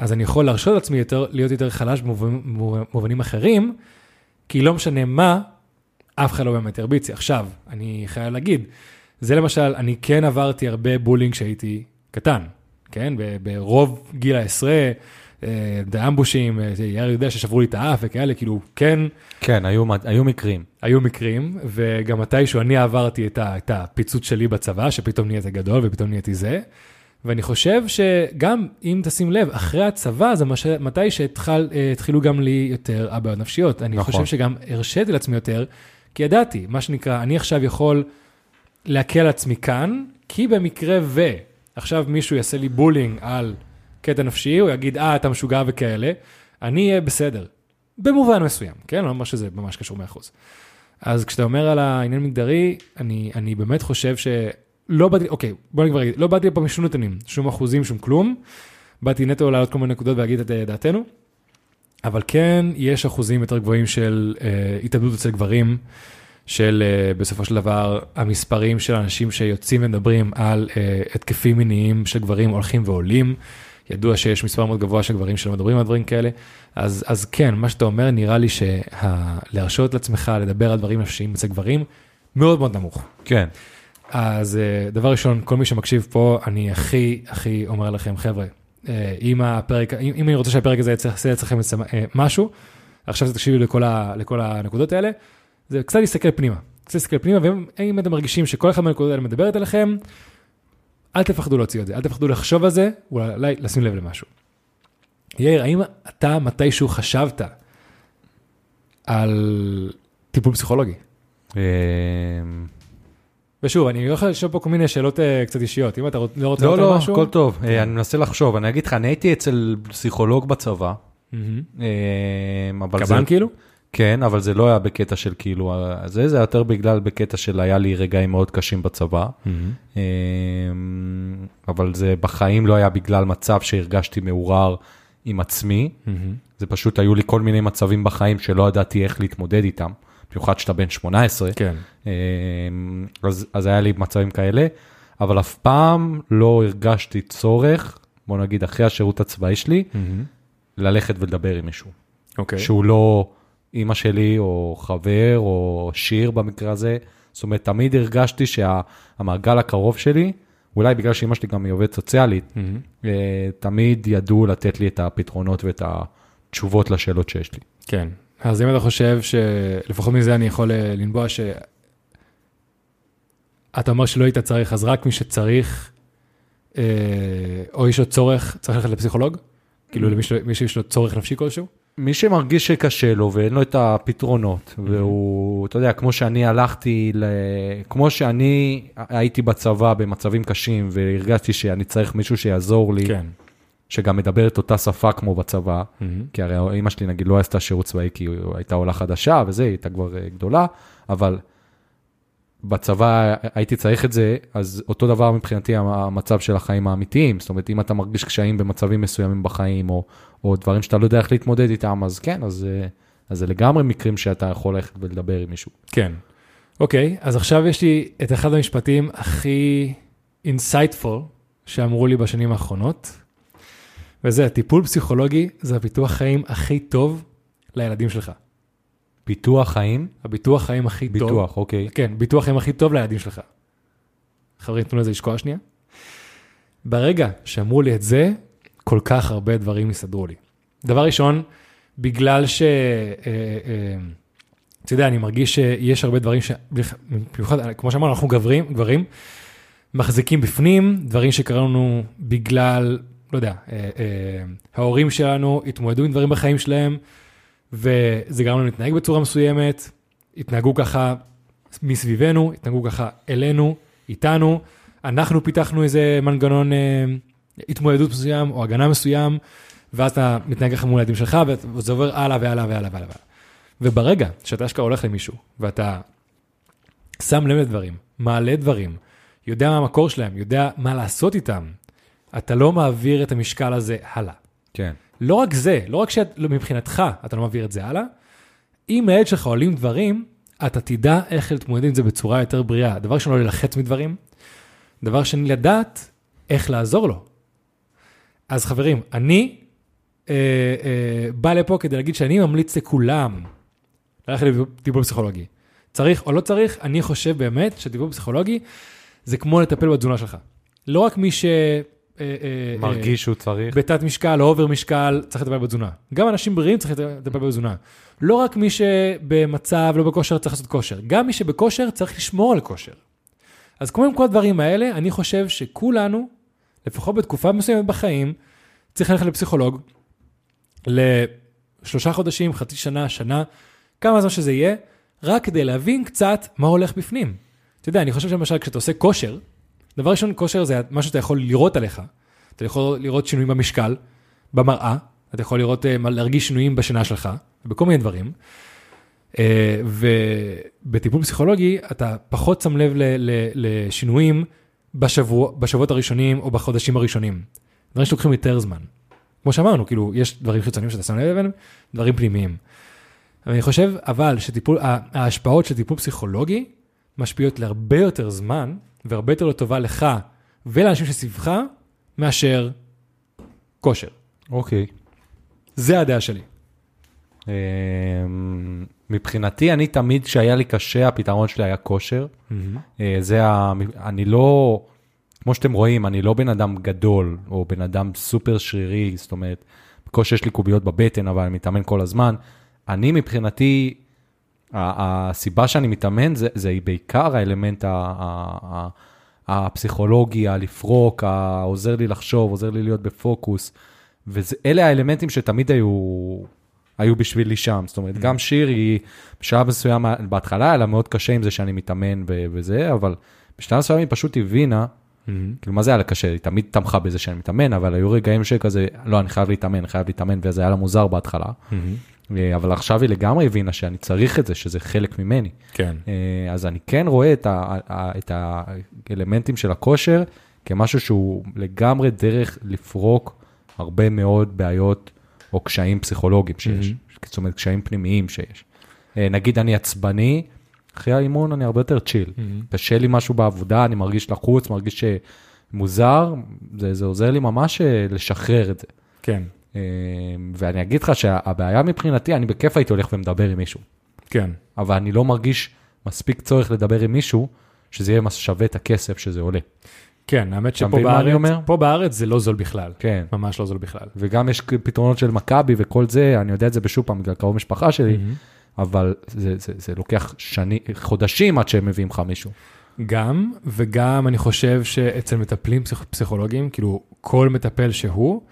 אז אני יכול להרשות לעצמי יותר, להיות יותר חלש במובנים אחרים, כי לא משנה מה, אף אחד לא באמת ירביץ לי. עכשיו, אני חייב להגיד, זה למשל, אני כן עברתי הרבה בולינג כשהייתי קטן, כן? ברוב גיל העשרה, אה, באמבושים, אה, יאיר יודע ששברו לי את האף וכאלה, כאילו, כן, כן, היו, היו מקרים. היו מקרים, וגם מתישהו אני עברתי את, ה, את הפיצוץ שלי בצבא, שפתאום נהייתי גדול ופתאום נהייתי זה. ואני חושב שגם אם תשים לב, אחרי הצבא זה מש... מתי שהתחילו גם לי יותר הבעיות נפשיות. אני נכון. חושב שגם הרשיתי לעצמי יותר, כי ידעתי, מה שנקרא, אני עכשיו יכול להקל על עצמי כאן, כי במקרה ו... עכשיו מישהו יעשה לי בולינג על קטע נפשי, הוא יגיד, אה, אתה משוגע וכאלה, אני אהיה בסדר. במובן מסוים, כן? לא אומר שזה ממש קשור 100%. אז כשאתה אומר על העניין מגדרי, אני, אני באמת חושב שלא באתי, אוקיי, בוא אגיד, לא באתי לפה משום נתונים, שום אחוזים, שום כלום. באתי נטו להעלות כל מיני נקודות ולהגיד את אה, דעתנו, אבל כן, יש אחוזים יותר גבוהים של אה, התאבדות אצל גברים, של אה, בסופו של דבר המספרים של אנשים שיוצאים ומדברים על אה, התקפים מיניים של גברים הולכים ועולים. ידוע שיש מספר מאוד גבוה של גברים שלא מדברים על דברים כאלה, אז, אז כן, מה שאתה אומר, נראה לי שלהרשות לעצמך לדבר על דברים נפשיים אצל גברים, מאוד מאוד נמוך. כן. אז אה, דבר ראשון, כל מי שמקשיב פה, אני הכי הכי אומר לכם, חבר'ה, אה, אם הפרק, אם, אני רוצה שהפרק הזה יעשה אצלכם אה, משהו, עכשיו זה תקשיבו לכל, ה, לכל הנקודות האלה, זה קצת להסתכל פנימה. קצת להסתכל פנימה, ואם אתם מרגישים שכל אחד מהנקודות האלה מדברת אליכם, אל תפחדו להוציא את זה, אל תפחדו לחשוב על זה, אולי לשים לב למשהו. יאיר, האם אתה מתישהו חשבת על טיפול פסיכולוגי? ושוב, אני הולך לשאול פה כל מיני שאלות אה, קצת אישיות, אם אתה לא רוצה לא, לענות על לא, משהו? הכל טוב. אה, אני מנסה לחשוב, אני אגיד לך, אני הייתי אצל פסיכולוג בצבא, מהמם. אה, אבל זה... קב"ן כאילו? כן, אבל זה לא היה בקטע של כאילו, זה, זה יותר בגלל בקטע של היה לי רגעים מאוד קשים בצבא. אה, אבל זה בחיים לא היה בגלל מצב שהרגשתי מעורער עם עצמי, מהמם. זה פשוט היו לי כל מיני מצבים בחיים שלא ידעתי איך להתמודד איתם, במיוחד שאתה בן 18. כן. אה, אז, אז היה לי מצבים כאלה, אבל אף פעם לא הרגשתי צורך, בוא נגיד אחרי השירות הצבאי שלי, מהמם. ללכת ולדבר עם מישהו. אוקיי. שהוא לא אימא שלי או חבר או שיר במקרה הזה. זאת אומרת, תמיד הרגשתי שהמעגל הקרוב שלי, אולי בגלל שאימא שלי גם היא עובדת סוציאלית, מהמם. אה, תמיד ידעו לתת לי את הפתרונות ואת התשובות לשאלות שיש לי. כן. אז אם אתה חושב שלפחות מזה אני יכול אה, לנבוע ש... אתה אומר שלא היית צריך, אז רק מי שצריך, אה, או יש לו צורך, צריך ללכת לפסיכולוג? כאילו למי שלו- מי שיש לו צורך נפשי כלשהו? מי שמרגיש שקשה לו ואין לו את הפתרונות, והוא, אתה יודע, כמו שאני הלכתי, ל... כמו שאני הייתי בצבא במצבים קשים והרגשתי שאני צריך מישהו שיעזור לי, כן. שגם מדבר את אותה שפה כמו בצבא, מהמם. כי הרי אימא שלי נגיד לא עשתה שירות צבאי כי היא הייתה עולה חדשה וזה, היא הייתה כבר אה, גדולה, אבל בצבא הייתי צריך את זה, אז אותו דבר מבחינתי המצב של החיים האמיתיים, זאת אומרת אם אתה מרגיש קשיים במצבים מסוימים בחיים, או, או דברים שאתה לא יודע איך להתמודד איתם, אז כן, אז, אה, אז זה לגמרי מקרים שאתה יכול ללכת ולדבר עם מישהו. כן. אוקיי, אז עכשיו יש לי את אחד המשפטים הכי insightful שאמרו לי בשנים האחרונות, וזה, טיפול פסיכולוגי זה הביטוח חיים הכי טוב לילדים שלך. ביטוח חיים, הביטוח חיים הכי טוב. ביטוח, אוקיי. כן, ביטוח חיים הכי טוב לילדים שלך. חברים, תנו לזה לשקוע שנייה. ברגע שאמרו לי את זה, כל כך הרבה דברים הסתדרו לי. דבר ראשון, בגלל ש... אה, אה, אתה יודע, אני מרגיש שיש הרבה דברים ש... במיוחד, כמו שאמרנו, אנחנו גברים, גברים, מחזיקים בפנים, דברים שקרה לנו בגלל, לא יודע, אה, אה, ההורים שלנו התמודדו עם דברים בחיים שלהם, וזה גרם לנו להתנהג בצורה מסוימת, התנהגו ככה מסביבנו, התנהגו ככה אלינו, איתנו, אנחנו פיתחנו איזה מנגנון אה, התמודדות מסוים או הגנה מסוים, ואז אתה מתנהג ככה מול הילדים שלך, וזה עובר הלאה והלאה והלאה והלאה. וברגע שאתה אשכרה הולך למישהו, ואתה שם לב לדברים, מעלה דברים, יודע מה המקור שלהם, יודע מה לעשות איתם, אתה לא מעביר את המשקל הזה הלאה. כן. לא רק זה, לא רק שמבחינתך אתה לא מעביר את זה הלאה, אם לילד שלך עולים דברים, אתה תדע איך להתמודד עם זה בצורה יותר בריאה. דבר ראשון, לא ללחץ מדברים. דבר שני, לדעת איך לעזור לו. אז חברים, אני אה, אה, בא לפה כדי להגיד שאני ממליץ לכולם ללכת לטיפול פסיכולוגי. צריך או לא צריך, אני חושב באמת שטיפול פסיכולוגי זה כמו לטפל בתזונה שלך. לא רק מי ש... אה, אה, מרגיש שהוא צריך. בתת משקל או אובר משקל, צריך לטפל בתזונה. גם אנשים בריאים צריך לטפל בתזונה. לא רק מי שבמצב, לא בכושר, צריך לעשות כושר. גם מי שבכושר צריך לשמור על כושר. אז כמו עם כל הדברים האלה, אני חושב שכולנו, לפחות בתקופה מסוימת בחיים, צריך ללכת לפסיכולוג, לשלושה חודשים, חצי שנה, שנה, כמה זמן שזה יהיה, רק כדי להבין קצת מה הולך בפנים. אתה יודע, אני חושב שלמשל כשאתה עושה כושר, דבר ראשון, כושר זה מה שאתה יכול לראות עליך. אתה יכול לראות שינויים במשקל, במראה, אתה יכול לראות, אה, להרגיש שינויים בשינה שלך, בכל מיני דברים. אה, ובטיפול פסיכולוגי אתה פחות שם לב לשינויים בשבוע, בשבועות הראשונים או בחודשים הראשונים. דברים שלוקחים יותר זמן. כמו שאמרנו, כאילו, יש דברים חיצוניים שאתה שם לב אליהם, דברים פנימיים. אני חושב, אבל, שטיפול, ההשפעות של טיפול פסיכולוגי משפיעות להרבה יותר זמן, והרבה יותר לטובה לך ולאנשים שסביבך, מאשר כושר. אוקיי. זה הדעה שלי. אמ, מבחינתי, אני תמיד, כשהיה לי קשה, הפתרון שלי היה כושר. אה, זה ה... אני לא, כמו שאתם רואים, אני לא בן אדם גדול, או בן אדם סופר שרירי, זאת אומרת, בקושי יש לי קוביות בבטן, אבל אני מתאמן כל הזמן. אני מבחינתי, הסיבה שאני מתאמן זה, זה בעיקר האלמנט הפסיכולוגי, הלפרוק, העוזר לי לחשוב, עוזר לי להיות בפוקוס, ואלה האלמנטים שתמיד היו, היו בשבילי שם. זאת אומרת, גם שיר היא בשלב מסוים, בהתחלה היה לה מאוד קשה עם זה שאני מתאמן וזה, אבל בשלב מסוים היא פשוט הבינה, כאילו, מה זה היה לה קשה? היא תמיד תמכה בזה שאני מתאמן, אבל היו רגעים שכזה, לא, אני חייב להתאמן, אני חייב להתאמן, וזה היה לה מוזר בהתחלה. אה, אבל עכשיו היא לגמרי הבינה שאני צריך את זה, שזה חלק ממני. כן. אה, אז אני כן רואה את, ה, את האלמנטים של הכושר כמשהו שהוא לגמרי דרך לפרוק הרבה מאוד בעיות או קשיים פסיכולוגיים שיש, זאת אומרת קשיים פנימיים שיש. אה, נגיד אני עצבני, אחרי האימון אני הרבה יותר צ'יל. קשה לי משהו בעבודה, אני מרגיש לחוץ, מרגיש מוזר, זה, זה עוזר לי ממש אה, לשחרר את זה. כן. אה, ואני אגיד לך שהבעיה מבחינתי, אני בכיף הייתי הולך ומדבר עם מישהו. כן. אבל אני לא מרגיש מספיק צורך לדבר עם מישהו, שזה יהיה שווה את הכסף שזה עולה. כן, האמת שפה בארץ? פה בארץ זה לא זול בכלל. כן. ממש לא זול בכלל. וגם יש פתרונות של מכבי וכל זה, אני יודע את זה בשוב פעם בגלל קרוב משפחה שלי, אבל זה, זה, זה לוקח שני, חודשים עד שהם מביאים לך מישהו. גם, וגם אני חושב שאצל מטפלים פסיכ... פסיכולוגיים, כאילו כל מטפל שהוא,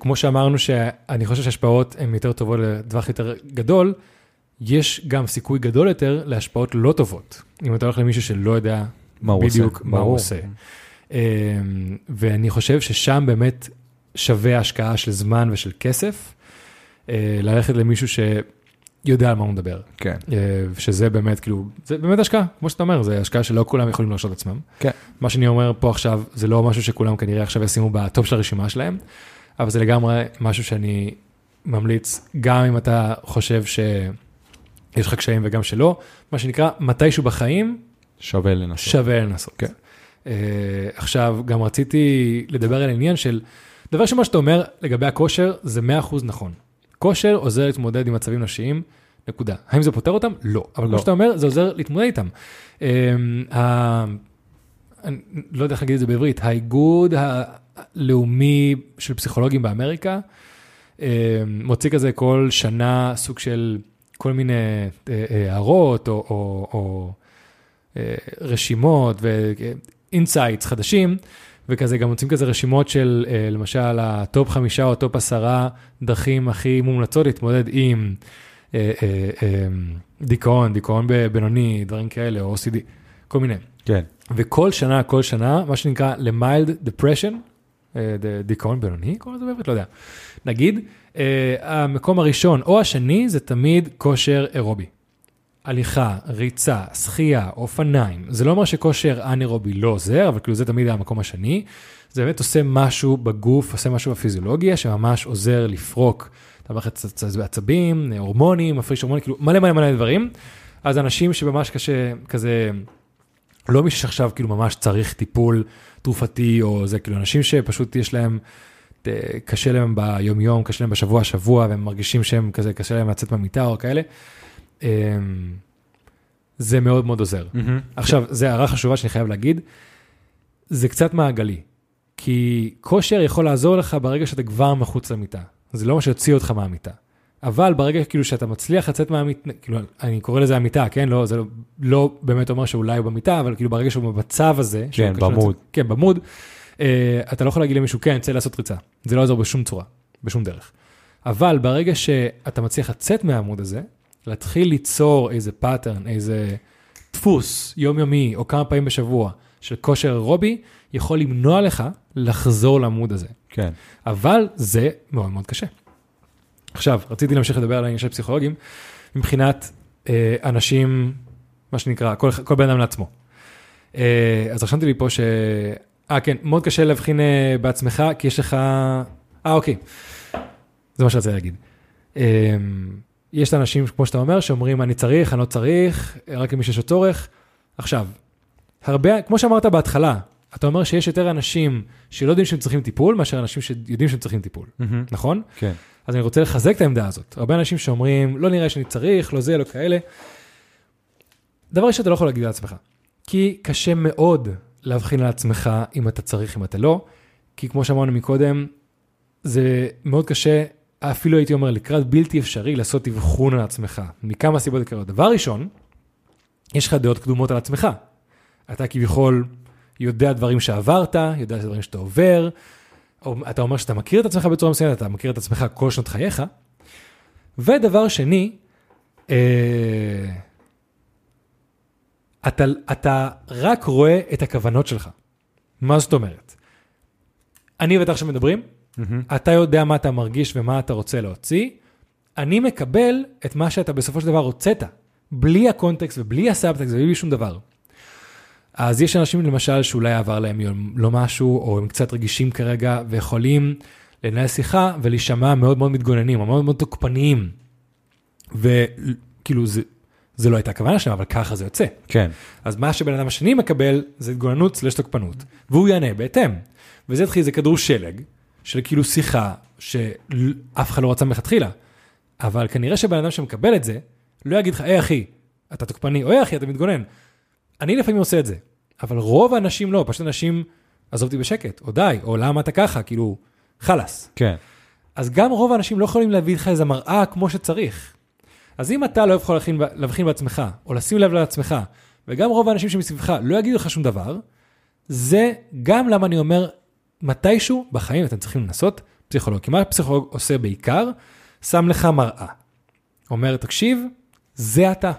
כמו שאמרנו שאני חושב שהשפעות הן יותר טובות לטווח יותר גדול, יש גם סיכוי גדול יותר להשפעות לא טובות. אם אתה הולך למישהו שלא יודע מה הוא בדיוק עושה. מה הוא. עושה. אה, ואני חושב ששם באמת שווה השקעה של זמן ושל כסף, אה, ללכת למישהו שיודע על מה הוא מדבר. כן. אה, שזה באמת, כאילו, זה באמת השקעה, כמו שאתה אומר, זה השקעה שלא כולם יכולים להרשות עצמם. כן. מה שאני אומר פה עכשיו, זה לא משהו שכולם כנראה עכשיו ישימו בטופ של הרשימה שלהם, אבל זה לגמרי משהו שאני ממליץ, גם אם אתה חושב שיש לך קשיים וגם שלא, מה שנקרא, מתישהו בחיים, שווה לנסות. שווה לנסות. כן. Uh, עכשיו, גם רציתי לדבר על עניין של, דבר שמה שאתה אומר לגבי הכושר, זה 100% נכון. כושר עוזר להתמודד עם מצבים נשיים, נקודה. האם זה פותר אותם? לא. אבל לא. כמו שאתה אומר, זה עוזר להתמודד איתם. אה, ה... אני לא יודע איך להגיד את זה בעברית, האיגוד הלאומי של פסיכולוגים באמריקה, אה, מוציא כזה כל שנה סוג של כל מיני אה, אה, הערות או, או, או אה, רשימות ו insights חדשים, וכזה גם מוצאים כזה רשימות של אה, למשל ה top חמישה או ה top עשרה דרכים הכי מומלצות להתמודד עם אה, אה, אה, דיכאון, דיכאון בינוני, דברים כאלה, או OCD, כל מיני. כן. וכל שנה, כל שנה, מה שנקרא למיילד depression, אה, דיכאון בינוני, קוראים לזה בעברית, לא יודע. נגיד, אה, המקום הראשון או השני זה תמיד כושר אירובי. הליכה, ריצה, שחייה, אופניים. זה לא אומר שכושר אנאירובי לא עוזר, אבל כאילו זה תמיד המקום השני. זה באמת עושה משהו בגוף, עושה משהו בפיזיולוגיה, שממש עוזר לפרוק את המערכת עצבים, הורמונים, מפריש הורמונים, כאילו מלא מלא מלא דברים. אז אנשים שממש קשה, כזה, לא מי שעכשיו כאילו ממש צריך טיפול תרופתי או זה, כאילו אנשים שפשוט יש להם, אה, קשה להם ביום יום, קשה להם בשבוע שבוע, והם מרגישים שהם כזה, קשה להם לצאת מהמיטה או כאלה. אמ, זה מאוד מאוד עוזר. עכשיו, זו הערה חשובה שאני חייב להגיד, זה קצת מעגלי. כי כושר יכול לעזור לך ברגע שאתה כבר מחוץ למיטה. זה לא מה שיוציא אותך מהמיטה. אבל ברגע כאילו שאתה מצליח לצאת מהמיטה, כאילו, אני קורא לזה המיטה, כן? לא, זה לא, לא באמת אומר שאולי הוא במיטה, אבל כאילו ברגע שהוא במצב הזה, כן, ב mode. לצאת- כן, ב mode, אה, אתה לא יכול להגיד למישהו, כן, צא לעשות ריצה. זה לא יעזור בשום צורה, בשום דרך. אבל ברגע שאתה מצליח לצאת מה mode הזה, להתחיל ליצור איזה pattern, איזה דפוס יומיומי או כמה פעמים בשבוע של כושר אירובי, יכול למנוע לך לחזור לעמוד הזה. כן. אבל זה מאוד מאוד קשה. עכשיו, רציתי להמשיך לדבר על העניין של פסיכולוגים, מבחינת אה, אנשים, מה שנקרא, כל, כל בן אדם לעצמו. אה, אז רשמתי לי פה ש... אה, כן, מאוד קשה להבחין אה, בעצמך, כי יש לך... אה, אוקיי. זה מה שרציתי להגיד. אה, יש אנשים, כמו שאתה אומר, שאומרים, אני צריך, אני לא צריך, רק למי שיש לו צורך. עכשיו, הרבה, כמו שאמרת בהתחלה, אתה אומר שיש יותר אנשים שלא יודעים שהם צריכים טיפול, מאשר אנשים שיודעים שהם צריכים טיפול, נכון? כן. אז אני רוצה לחזק את העמדה הזאת. הרבה אנשים שאומרים, לא נראה שאני צריך, לא זה, לא כאלה. דבר ראשון, אתה לא יכול להגיד לעצמך. כי קשה מאוד להבחין על עצמך אם אתה צריך, אם אתה לא. כי כמו שאמרנו מקודם, זה מאוד קשה, אפילו הייתי אומר, לקראת בלתי אפשרי לעשות אבחון על עצמך, מכמה סיבות עיקריות. דבר ראשון, יש לך דעות קדומות על עצמך. אתה כביכול יודע דברים שעברת, יודע דברים שאתה עובר, אתה אומר שאתה מכיר את עצמך בצורה מסוימת, אתה מכיר את עצמך כל שנות חייך. ודבר שני, אה, אתה, אתה רק רואה את הכוונות שלך. מה זאת אומרת? אני ואתה עכשיו מדברים, אתה יודע מה אתה מרגיש ומה אתה רוצה להוציא, אני מקבל את מה שאתה בסופו של דבר הוצאת, בלי הקונטקסט ובלי הסאבטקסט ובלי שום דבר. אז יש אנשים למשל שאולי עבר להם יום לא משהו, או הם קצת רגישים כרגע, ויכולים לנהל שיחה ולהישמע מאוד מאוד מתגוננים, או מאוד מאוד תוקפניים. וכאילו זה, זה לא הייתה הכוונה שלהם, אבל ככה זה יוצא. כן. אז מה שבן אדם השני מקבל זה התגוננות סלש תוקפנות, והוא יענה בהתאם. וזה התחיל, זה כדור שלג, של כאילו שיחה שאף אחד לא רצה מלכתחילה. אבל כנראה שבן אדם שמקבל את זה, לא יגיד לך, היי אחי, אתה תוקפני, או היי אחי, אתה מתגונן. אני לפעמים עושה את זה, אבל רוב האנשים לא, פשוט אנשים, עזוב אותי בשקט, או די, או למה אתה ככה, כאילו, חלאס. כן. אז גם רוב האנשים לא יכולים להביא לך איזה מראה כמו שצריך. אז אם אתה לא יכול להבחין, להבחין בעצמך, או לשים לב לעצמך, וגם רוב האנשים שמסביבך לא יגידו לך שום דבר, זה גם למה אני אומר, מתישהו בחיים אתם צריכים לנסות פסיכולוג. כי מה פסיכולוג עושה בעיקר? שם לך מראה. אומר, תקשיב, זה אתה.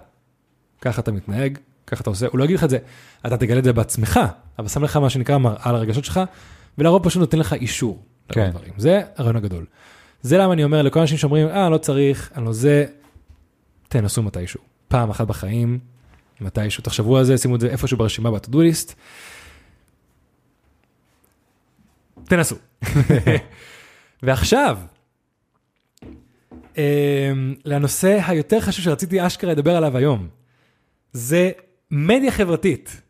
ככה אתה מתנהג, ככה אתה עושה, הוא לא יגיד לך את זה, אתה תגלה את זה בעצמך, אבל שם לך מה שנקרא מראה על הרגשות שלך, ולרוב פשוט נותן לך אישור. כן. לדברים. זה הרעיון הגדול. זה למה אני אומר לכל האנשים שאומרים, אה, לא צריך, אני לא זה, תנסו מתישהו. פעם אחת בחיים, מתישהו, תחשבו על זה, שימו את זה איפשהו ברשימה ב-to-do list. תנסו. <laughs> ועכשיו, אמ, לנושא היותר חשוב שרציתי אשכרה לדבר עליו היום, זה מדיה חברתית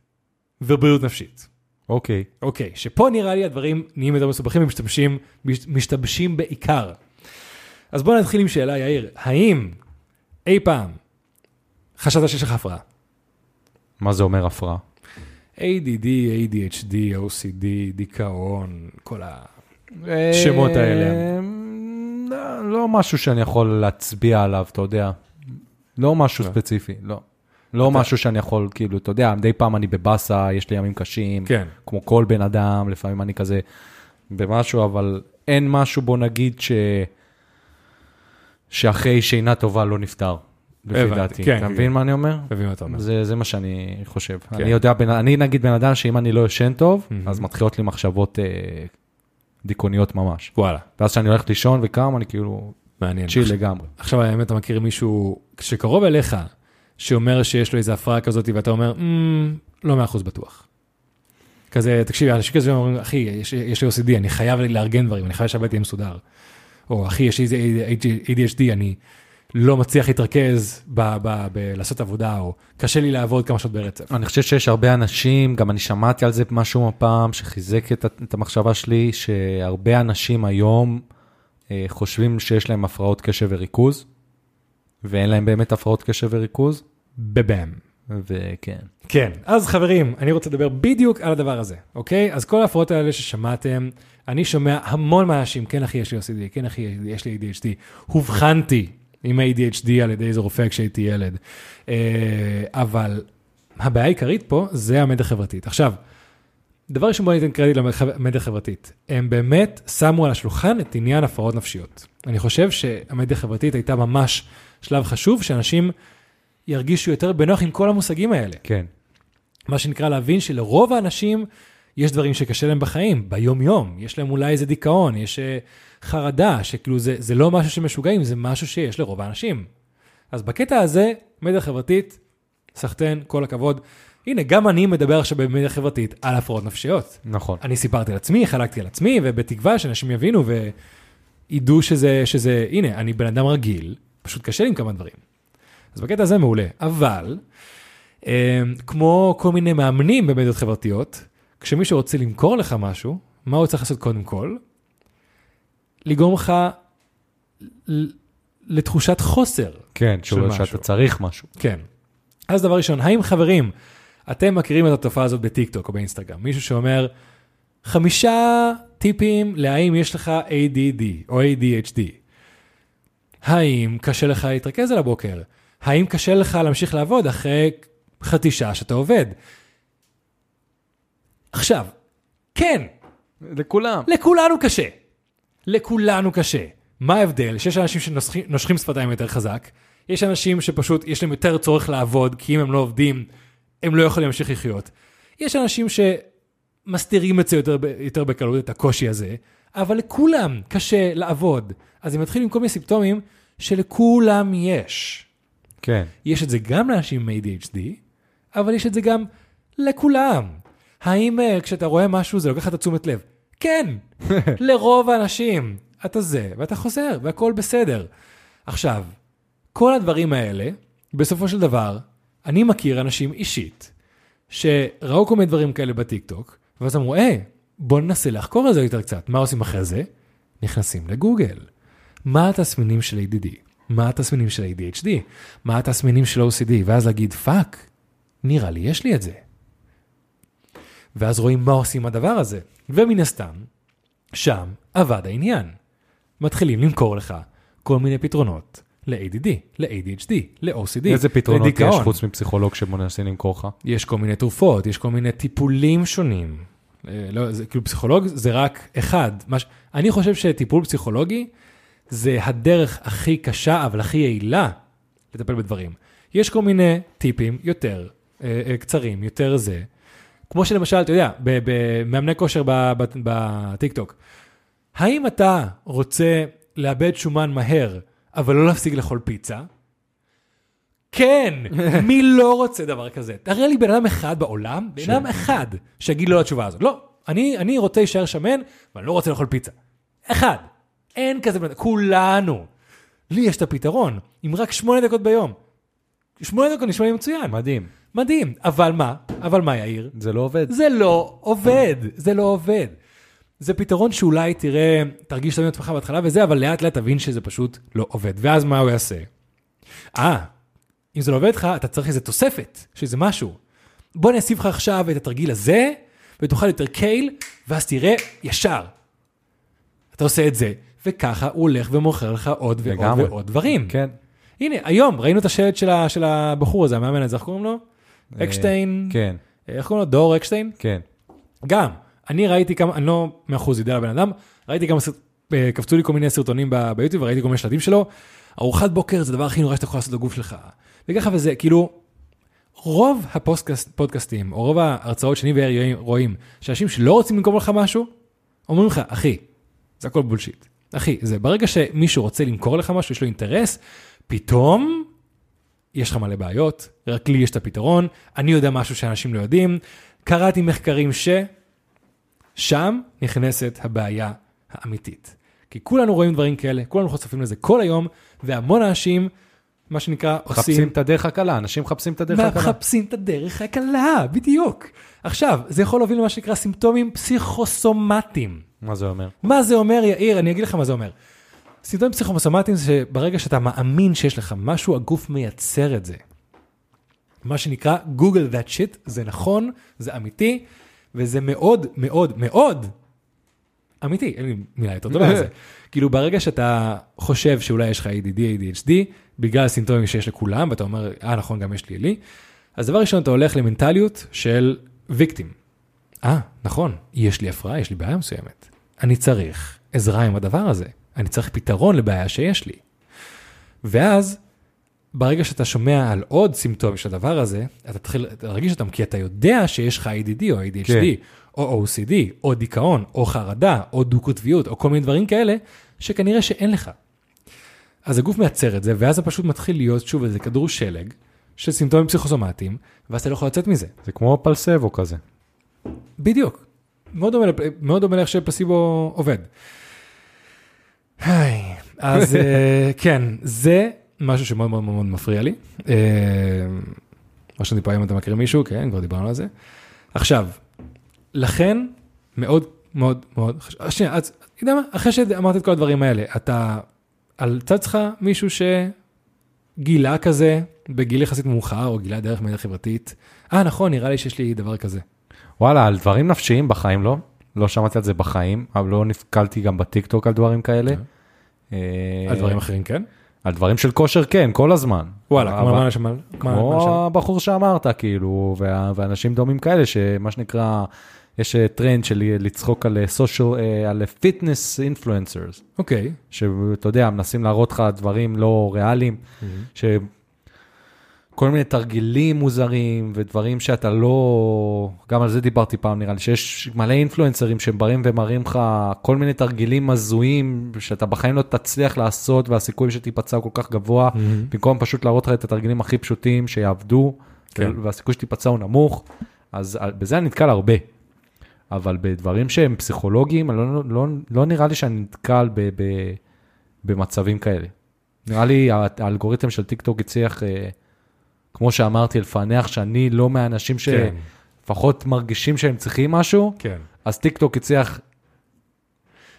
ובריאות נפשית. אוקיי. אוקיי, שפה נראה לי הדברים נהיים יותר מסובכים ומשתמשים, מש- משתבשים בעיקר. אז בואו נתחיל עם שאלה, יאיר, האם אי פעם חשבת שיש לך הפרעה? מה זה אומר הפרעה? ADD, ADHD, OCD, דיכאון, כל. השמות האלה. אה, לא, לא משהו שאני יכול להצביע עליו, אתה יודע. לא משהו לא. ספציפי, לא. לא אתה- משהו שאני יכול, כאילו, אתה יודע, מדי פעם אני בבאסה, יש לי ימים קשים, כן. כמו כל בן אדם, לפעמים אני כזה במשהו, אבל אין משהו, בוא נגיד, ש... שאחרי שינה טובה לא נפטר, לפי הבנתי, דעתי. כן, אתה כן, מבין כן. מה אני אומר? מבין מה אתה אומר. זה, זה מה שאני חושב. כן. אני יודע, בן- אני נגיד בן אדם שאם אני לא ישן טוב, מהמם. אז מתחילות לי מחשבות אה, דיכאוניות ממש. וואלה, ואז כשאני הולך לישון וקם, אני כאילו מעניין. צ'יל לגמרי. עכשיו האמת, אתה מכיר מישהו שקרוב אליך, שאומר שיש לו איזו הפרעה כזאת, ואתה אומר, "אמ, לא מאה אחוז בטוח. כזה, תקשיב, אנשים כזה אומרים, אחי, יש, יש לי OCD, אני חייב לארגן דברים, אני חייב שהבית יהיה מסודר. או אחי, יש לי איזה ADHD, אני לא מצליח להתרכז בלעשות עבודה, או קשה לי לעבוד כמה שעות ברצף. אני חושב שיש הרבה אנשים, גם אני שמעתי על זה משהו פעם, שחיזק את, את המחשבה שלי, שהרבה אנשים היום אה, חושבים שיש להם הפרעות קשב וריכוז, ואין להם באמת הפרעות קשב וריכוז. בבאם. וכן. כן, אז חברים, אני רוצה לדבר בדיוק על הדבר הזה, אוקיי? אז כל ההפרעות האלה ששמעתם, אני שומע המון מהאנשים, כן אחי, יש לי OCD, כן אחי, יש לי ADHD. הובחנתי עם ADHD על ידי איזה רופא כשהייתי ילד. אה, אבל הבעיה העיקרית פה זה המדיה החברתית. עכשיו, דבר ראשון בוא ניתן קרדיט למדיה החברתית. הם באמת שמו על השולחן את עניין הפרעות נפשיות. אני חושב שהמדיה החברתית הייתה ממש שלב חשוב, שאנשים ירגישו יותר בנוח עם כל המושגים האלה. כן. מה שנקרא להבין שלרוב האנשים יש דברים שקשה להם בחיים, ביום-יום. יש להם אולי איזה דיכאון, יש uh, חרדה, שכאילו זה, זה לא משהו שמשוגעים, זה משהו שיש לרוב האנשים. אז בקטע הזה, מדיה חברתית, סחטיין, כל הכבוד. הנה, גם אני מדבר עכשיו במדיה חברתית על הפרעות נפשיות. נכון. אני סיפרתי על עצמי, חלקתי על עצמי, ובתקווה שאנשים יבינו וידעו שזה, שזה, הנה, אני בן אדם רגיל, פשוט קשה לי עם כמה דברים. אז בקטע הזה מעולה. אבל, אה, כמו כל מיני מאמנים במדיות חברתיות, כשמישהו רוצה למכור לך משהו, מה הוא צריך לעשות קודם כל? לגרום לך לתחושת חוסר. כן, שהוא-. שאתה צריך משהו. כן. אז דבר ראשון, האם חברים, אתם מכירים את התופעה הזאת בטיקטוק או באינסטגרם? מישהו שאומר, חמישה טיפים להאם יש לך ADD או ADHD. האם קשה לך להתרכז על הבוקר? האם קשה לך להמשיך לעבוד אחרי חצי שעה שאתה עובד? עכשיו, כן, לכולם. לכולנו קשה. לכולנו קשה. מה ההבדל? שיש אנשים שנושכים שפתיים יותר חזק, יש אנשים שפשוט יש להם יותר צורך לעבוד, כי אם הם לא עובדים, הם לא יכולים להמשיך לחיות. יש אנשים שמסתירים את זה יותר, יותר בקלות, את הקושי הזה, אבל לכולם קשה לעבוד. אז הם מתחילים עם כל מיני סימפטומים שלכולם יש. כן. יש את זה גם לאנשים עם ADHD, אבל יש את זה גם לכולם. האם uh, כשאתה רואה משהו זה לוקח את התשומת לב? כן, <laughs> לרוב האנשים. אתה זה, ואתה חוזר, והכל בסדר. עכשיו, כל הדברים האלה, בסופו של דבר, אני מכיר אנשים אישית, שראו כל מיני דברים כאלה בטיקטוק, ואז אמרו, אה, בוא ננסה לחקור את זה יותר קצת. מה עושים אחרי זה? נכנסים לגוגל. מה התסמינים של ADD? מה התסמינים של ADHD? מה התסמינים של OCD? ואז להגיד, fuck, נראה לי יש לי את זה. ואז רואים מה עושים הדבר הזה. ומן הסתם, שם אבד העניין. מתחילים למכור לך כל מיני פתרונות ל-ADD, ל-ADHD, ל-OCD, איזה פתרונות יש לדיכאון. חוץ מפסיכולוג שמנסים למכור לך? יש כל מיני תרופות, יש כל מיני טיפולים שונים. אה, לא, זה, כאילו פסיכולוג זה רק אחד. מה, ש- אני חושב שטיפול פסיכולוגי זה הדרך הכי קשה, אבל הכי יעילה לטפל בדברים. יש כל מיני טיפים יותר אה, אה, קצרים, יותר זה. כמו שלמשל, אתה יודע, במאמני כושר בטיקטוק, האם אתה רוצה לאבד שומן מהר, אבל לא להפסיק לאכול פיצה? כן, <laughs> מי לא רוצה דבר כזה? תראה לי בן אדם אחד בעולם, בן אדם אחד, שיגיד לא לתשובה הזאת. לא, אני, אני רוצה להישאר שמן, ואני לא רוצה לאכול פיצה. אחד. אין כזה בן אדם, כולנו. לי יש את הפתרון, עם רק שמונה דקות ביום. שמונה דקות נשמע לי מצוין. מדהים. מדהים. אבל מה? אבל מה, יאיר? זה לא עובד. זה לא עובד, זה לא עובד. זה פתרון שאולי תראה, תרגיש עם עצמך בהתחלה וזה, אבל לאט לאט תבין שזה פשוט לא עובד. ואז מה הוא יעשה? אה, אם זה לא עובד לך, אתה צריך איזה תוספת, שזה משהו. בוא אני אוסיף לך עכשיו את התרגיל הזה, ותאכל יותר קייל, ואז תראה ישר. אתה עושה את זה, וככה הוא הולך ומוכר לך עוד ועוד לגמרי. ועוד דברים. כן. הנה, היום ראינו את השלט של, ה- של הבחור הזה, המאמן הזה, איך קוראים לו? אקשטיין? כן, איך קוראים לו? דור אקשטיין? כן. גם, אני ראיתי כמה, אני לא מאה אחוז יודע לבן אדם, ראיתי כמה, אה, קפצו לי כל מיני סרטונים ביוטיוב וראיתי כל מיני שלטים שלו. ארוחת בוקר זה הדבר הכי נורא שאתה יכול לעשות לגוף שלך. וככה וזה, כאילו, רוב הפודקאסטים, או רוב ההרצאות שאני ויאיר רואים, שאנשים שלא רוצים למכור לך משהו, אומרים לך, אחי, זה הכל בולשיט. אחי, זה ברגע שמישהו רוצה למכור לך משהו, יש לו אינטרס, פתאום יש לך מלא בעיות, רק לי יש את הפתרון, אני יודע משהו שאנשים לא יודעים, קראתי מחקרים ש... שם נכנסת הבעיה האמיתית. כי כולנו רואים דברים כאלה, כולנו חשופים לזה כל היום, והמון אנשים, מה שנקרא, מחפשים עושים... את הדרך הקלה, אנשים מחפשים את הדרך הקלה. מחפשים את הדרך הקלה, בדיוק. עכשיו, זה יכול להוביל למה שנקרא סימפטומים פסיכוסומטיים. מה זה אומר? מה זה אומר, יאיר? אני אגיד לך מה זה אומר. סימפטומים פסיכוסומטיים זה שברגע שאתה מאמין שיש לך משהו, הגוף מייצר את זה. מה שנקרא Google that shit, זה נכון, זה אמיתי, וזה מאוד מאוד מאוד אמיתי, אין לי מילה יותר טובה על זה. <laughs> כאילו ברגע שאתה חושב שאולי יש לך ADD, ADHD, בגלל הסימפטומים שיש לכולם, ואתה אומר, אה נכון, גם יש לי לי, אז דבר ראשון, אתה הולך למנטליות של ויקטים. אה, נכון, יש לי הפרעה, יש לי בעיה מסוימת. אני צריך עזרה עם הדבר הזה. אני צריך פתרון לבעיה שיש לי. ואז, ברגע שאתה שומע על עוד סימפטומים של הדבר הזה, אתה תתחיל להרגיש אותם, כי אתה יודע שיש לך ADD או ADHD, כן. או OCD, או דיכאון, או חרדה, או דו-קוטביות, או כל מיני דברים כאלה, שכנראה שאין לך. אז הגוף מייצר את זה, ואז זה פשוט מתחיל להיות שוב איזה כדור שלג של סימפטומים פסיכוסומטיים, ואז אתה לא יכול לצאת מזה. זה כמו פלסבו כזה. בדיוק. מאוד דומה, מאוד דומה לאיך שפלסיבו עובד. היי, אז אה, <laughs> כן, זה משהו שמאוד מאוד מאוד מפריע לי. אה, מה שאני פה אם אתם מכירים מישהו, כן, כבר דיברנו על זה. עכשיו, לכן, מאוד מאוד מאוד חשוב, אה, שנייה, אז, אתה יודע מה, אחרי שאמרת את כל הדברים האלה, אתה, על צד שלך מישהו שגילה כזה, בגיל יחסית מאוחר, או גילה דרך מדיה חברתית, אה, נכון, נראה לי שיש לי דבר כזה. וואלה, על דברים נפשיים בחיים לא. לא שמעתי על זה בחיים, אבל לא נתקלתי גם בטיקטוק על דברים כאלה. אה, על דברים אחרים, כן? על דברים של כושר כן, כל הזמן. וואלה, כמו מה למשל? כמו הבחור שאמרת, כאילו, ואנשים דומים כאלה, שמה שנקרא, יש אה, טרנד של לצחוק על social, על fitness influencers, אוקיי. שאתה יודע, מנסים להראות לך דברים לא ריאליים, שכל מיני תרגילים מוזרים ודברים שאתה לא, גם על זה דיברתי פעם נראה לי, שיש מלא אינפלואנסרים שבאים ומראים לך כל מיני תרגילים הזויים שאתה בחיים לא תצליח לעשות והסיכוי שתיפצע הוא כל כך גבוה, במקום פשוט להראות לך את התרגילים הכי פשוטים שיעבדו, כן. והסיכוי שתיפצע הוא נמוך, אז על- בזה אני נתקל הרבה. אבל בדברים שהם פסיכולוגיים, אני לא, לא, לא נראה לי שאני נתקל ב, ב, במצבים כאלה. נראה לי הא- האלגוריתם של טיק טוק הצליח, אה, כמו שאמרתי, לפענח שאני לא מהאנשים כן. שלפחות מרגישים שהם צריכים משהו, כן. אז טיק טוק הצליח,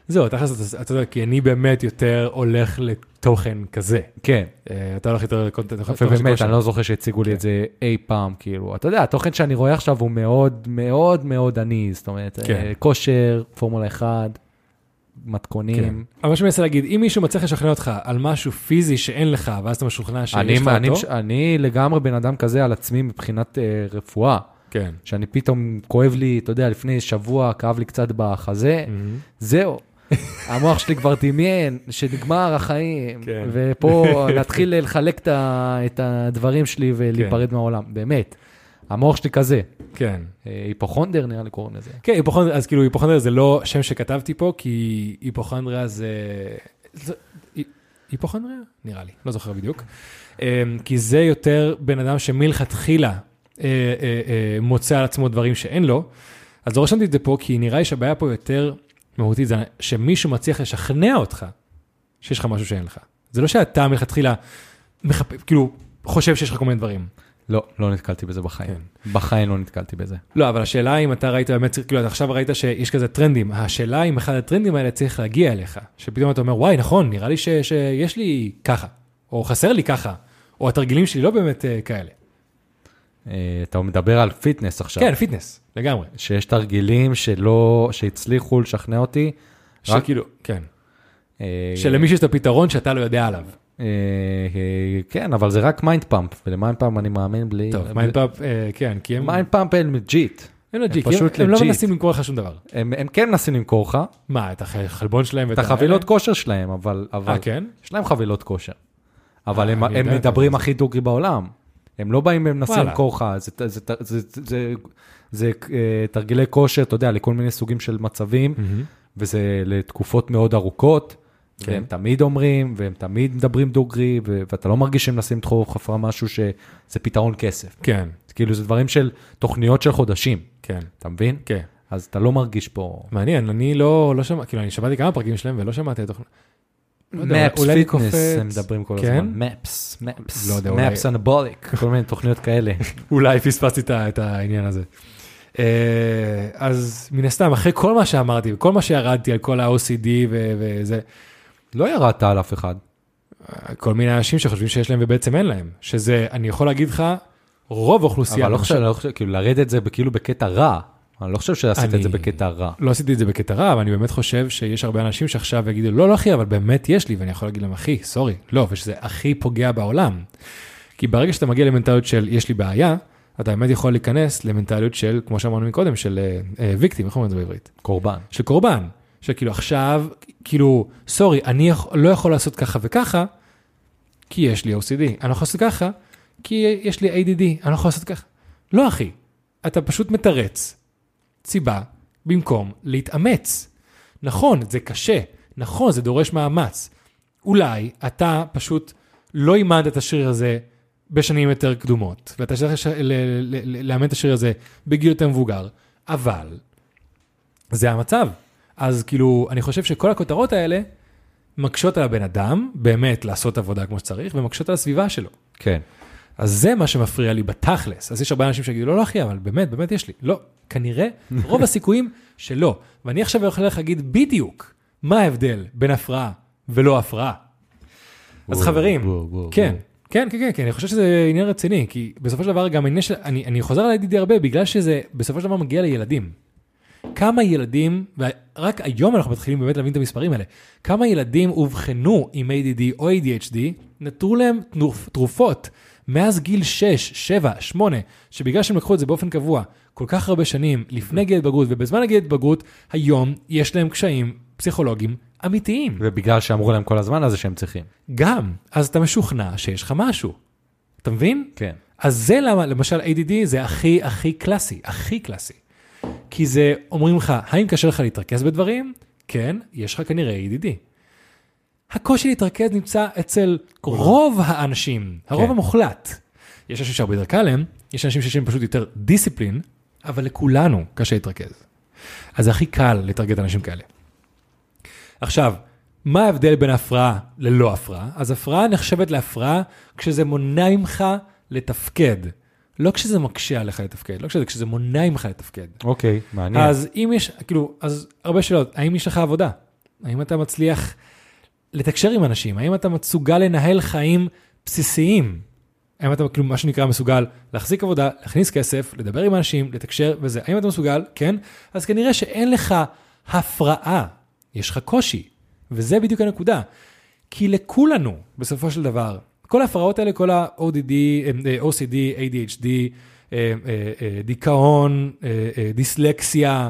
זהו, תכלס, אתה- יודע, כי אני באמת יותר הולך לתוכן כזה. כן. אה, אתה הולך יותר לקונטנט. ובאמת. אני לא זוכר שהציגו לי את זה אי פעם, כאילו, אתה יודע, התוכן שאני רואה עכשיו הוא מאוד מאוד מאוד עני, זאת אומרת, כן. אה, כושר, פורמולה 1, כן. מתכונים. אבל מה שאני מנסה להגיד, אם מישהו מצליח לשכנע אותך על משהו פיזי שאין לך, ואז אתה משוכנע שיש אני, לך אני, אותו, אני לגמרי בן אדם כזה על עצמי מבחינת אה, רפואה, כן. שאני פתאום כואב לי, אתה יודע, לפני שבוע כאב לי קצת בחזה, זהו. <laughs> המוח שלי כבר דמיין שנגמר החיים, כן. ופה להתחיל לחלק את הדברים שלי <laughs> ולהיפרד מהעולם, באמת. המוח שלי כזה. כן. אה, היפוכונדר נראה לי קוראים לזה. כן, היפוכונדריה, אז כאילו היפוכונדריה זה לא שם שכתבתי פה, כי היפוכונדריה זה... זה- הי- היפוכונדריה? נראה לי, לא זוכר בדיוק. אמ, כי זה יותר בן אדם שמלכתחילה אה, אה, אה, מוצא על עצמו דברים שאין לו. אז לא רשמתי את זה פה, כי נראה לי שהבעיה פה יותר מהותית, זה שמישהו מצליח לשכנע אותך שיש לך משהו שאין לך. זה לא שאתה מלכתחילה מחפ... כאילו חושב שיש לך כל מיני דברים. לא, לא נתקלתי בזה בחיים. כן. בחיים לא נתקלתי בזה. לא, אבל השאלה אם אתה ראית באמת, כאילו, אתה עכשיו ראית שיש כזה טרנדים, השאלה אם אחד הטרנדים האלה צריך להגיע אליך, שפתאום אתה אומר, וואי, נכון, נראה לי ש, שיש לי ככה, או חסר לי ככה, או התרגילים שלי לא באמת אה, כאלה. אה, אתה מדבר על fitness עכשיו. כן, fitness, לגמרי. שיש תרגילים שלא, שהצליחו לשכנע אותי. רק- שכאילו, כן, אה, שלמישהו יש את הפתרון שאתה לא יודע עליו. אה, אה, כן, אבל זה רק Mind Pump, ול Mind Pump אני מאמין בלי... טוב, Mind Pump, כן, כי הם, Mind Pump הם legit. הם פשוט הם, לא. מנסים למכור לך שום דבר. הם, כן מנסים למכור לך מה, את החלבון שלהם את ואת ה- החבילות כושר שלהם, אבל, אה, כן? יש להם חבילות כושר. אבל אה, הם, מדברים הכי דוגרי בעולם. הם לא באים ומנסים. למכור לך, זה, אה, תרגילי כושר, אתה יודע, לכל מיני סוגים של מצבים. וזה לתקופות מאוד ארוכות, כן. והם תמיד אומרים, והם תמיד מדברים דוגרי, ו- ואתה לא מרגיש שהם מנסים לדחוף לך משהו שזה פתרון כסף. כן, כאילו, זה דברים של תוכניות של חודשים, כן, אתה מבין? כן. אז אתה לא מרגיש פה... מעניין, אני לא, לא שמעתי, כאילו, אני שמעתי כמה פרקים שלהם ולא שמעתי את יודע, MAPS Fitness. הם מדברים כל? הזמן. MAPS, MAPS, MAPS Anabolic, כל מיני תוכניות כאלה. <laughs> אולי פספסתי את העניין הזה. אה, אז מן הסתם, אחרי כל מה שאמרתי, וכל מה שירדתי על כל ה-OCD וזה, לא ירדת על אף אחד. כל מיני אנשים שחושבים שיש להם ובעצם אין להם, שזה, אני יכול להגיד לך, רוב האוכלוסייה... אבל לא חושב, לא חושב, כאילו לרדת זה כאילו בקטע רע. אני לא חושב שעשית את זה אני- בקטע רע. לא עשיתי את זה בקטע רע, אבל אני באמת חושב שיש הרבה אנשים שעכשיו יגידו, לא, לא אחי, אבל באמת יש לי, ואני יכול להגיד להם, אחי, סורי, לא, ושזה הכי פוגע בעולם. כי ברגע שאתה מגיע למנטליות של יש לי בעיה, אתה באמת יכול להיכנס למנטליות של, כמו שאמרנו מקודם, של ויקטים, איך אומרים את זה בעברית? קורבן. של קורבן. שכאילו עכשיו, כאילו, סורי, אני לא יכול לעשות ככה וככה, כי יש לי OCD. אני לא יכול לעשות ככה, כי יש לי ADD. אני לא יכול לעשות ככה. לא, אחי. אתה פשוט מתרץ סיבה במקום להתאמץ. נכון, זה קשה. נכון, זה דורש מאמץ. אולי אתה פשוט לא אימנת את השריר הזה בשנים יותר קדומות, ואתה צריך לש- ל- ל- לאמן את השריר הזה בגיל יותר מבוגר, אבל זה המצב. אז כאילו, אני חושב שכל הכותרות האלה מקשות על הבן אדם באמת לעשות עבודה כמו שצריך, ומקשות על הסביבה שלו. כן. אז זה מה שמפריע לי בתכלס. אז יש הרבה אנשים שיגידו, לא, לא אחי, אבל באמת, באמת יש לי. לא, כנראה, <laughs> רוב הסיכויים שלא. ואני עכשיו יכול להגיד בדיוק מה ההבדל בין הפרעה ולא הפרעה. אז חברים, וואו, וואו, כן, וואו. כן, כן, כן, כן, אני חושב שזה עניין רציני, כי בסופו של דבר גם העניין של, אני, אני חוזר על ADD הרבה, בגלל שזה בסופו של דבר מגיע לילדים. כמה ילדים, ורק היום אנחנו מתחילים באמת להבין את המספרים האלה, כמה ילדים אובחנו עם ADD או ADHD, נתנו להם תנוף- תרופות מאז גיל 6, 7, 8, שבגלל שהם לקחו את זה באופן קבוע כל כך הרבה שנים לפני גיל התבגרות ובזמן הגיל התבגרות, היום יש להם קשיים פסיכולוגיים אמיתיים. ובגלל שאמרו להם כל הזמן, אז זה שהם צריכים. גם, אז אתה משוכנע שיש לך משהו. אתה מבין? כן. אז זה למה, למשל ADD זה הכי הכי קלאסי, הכי קלאסי. כי זה, אומרים לך, האם קשה לך להתרכז בדברים? כן, יש לך כנראה ADD. הקושי להתרכז נמצא אצל רוב האנשים, הרוב כן. המוחלט. יש אנשים שהרבה יותר קל להם, יש אנשים שיש להם פשוט יותר דיסציפלין, אבל לכולנו קשה להתרכז. אז זה הכי קל לטרגט אנשים כאלה. עכשיו, מה ההבדל בין הפרעה ללא הפרעה? אז הפרעה נחשבת להפרעה כשזה מונע ממך לתפקד. לא כשזה מקשה עליך לתפקד, לא כשזה, כשזה מונע ממך לתפקד. אוקיי, מעניין. אז אם יש, כאילו, אז הרבה שאלות, האם יש לך עבודה? האם אתה מצליח לתקשר עם אנשים? האם אתה מסוגל לנהל חיים בסיסיים? האם אתה, כאילו, מה שנקרא מסוגל להחזיק עבודה, להכניס כסף, לדבר עם אנשים, לתקשר וזה? האם אתה מסוגל? כן. אז כנראה שאין לך הפרעה, יש לך קושי. וזה בדיוק הנקודה. כי לכולנו, בסופו של דבר, כל ההפרעות האלה, כל ה-ODD, OCD, ADHD, דיכאון, אה, אה, דיסלקסיה,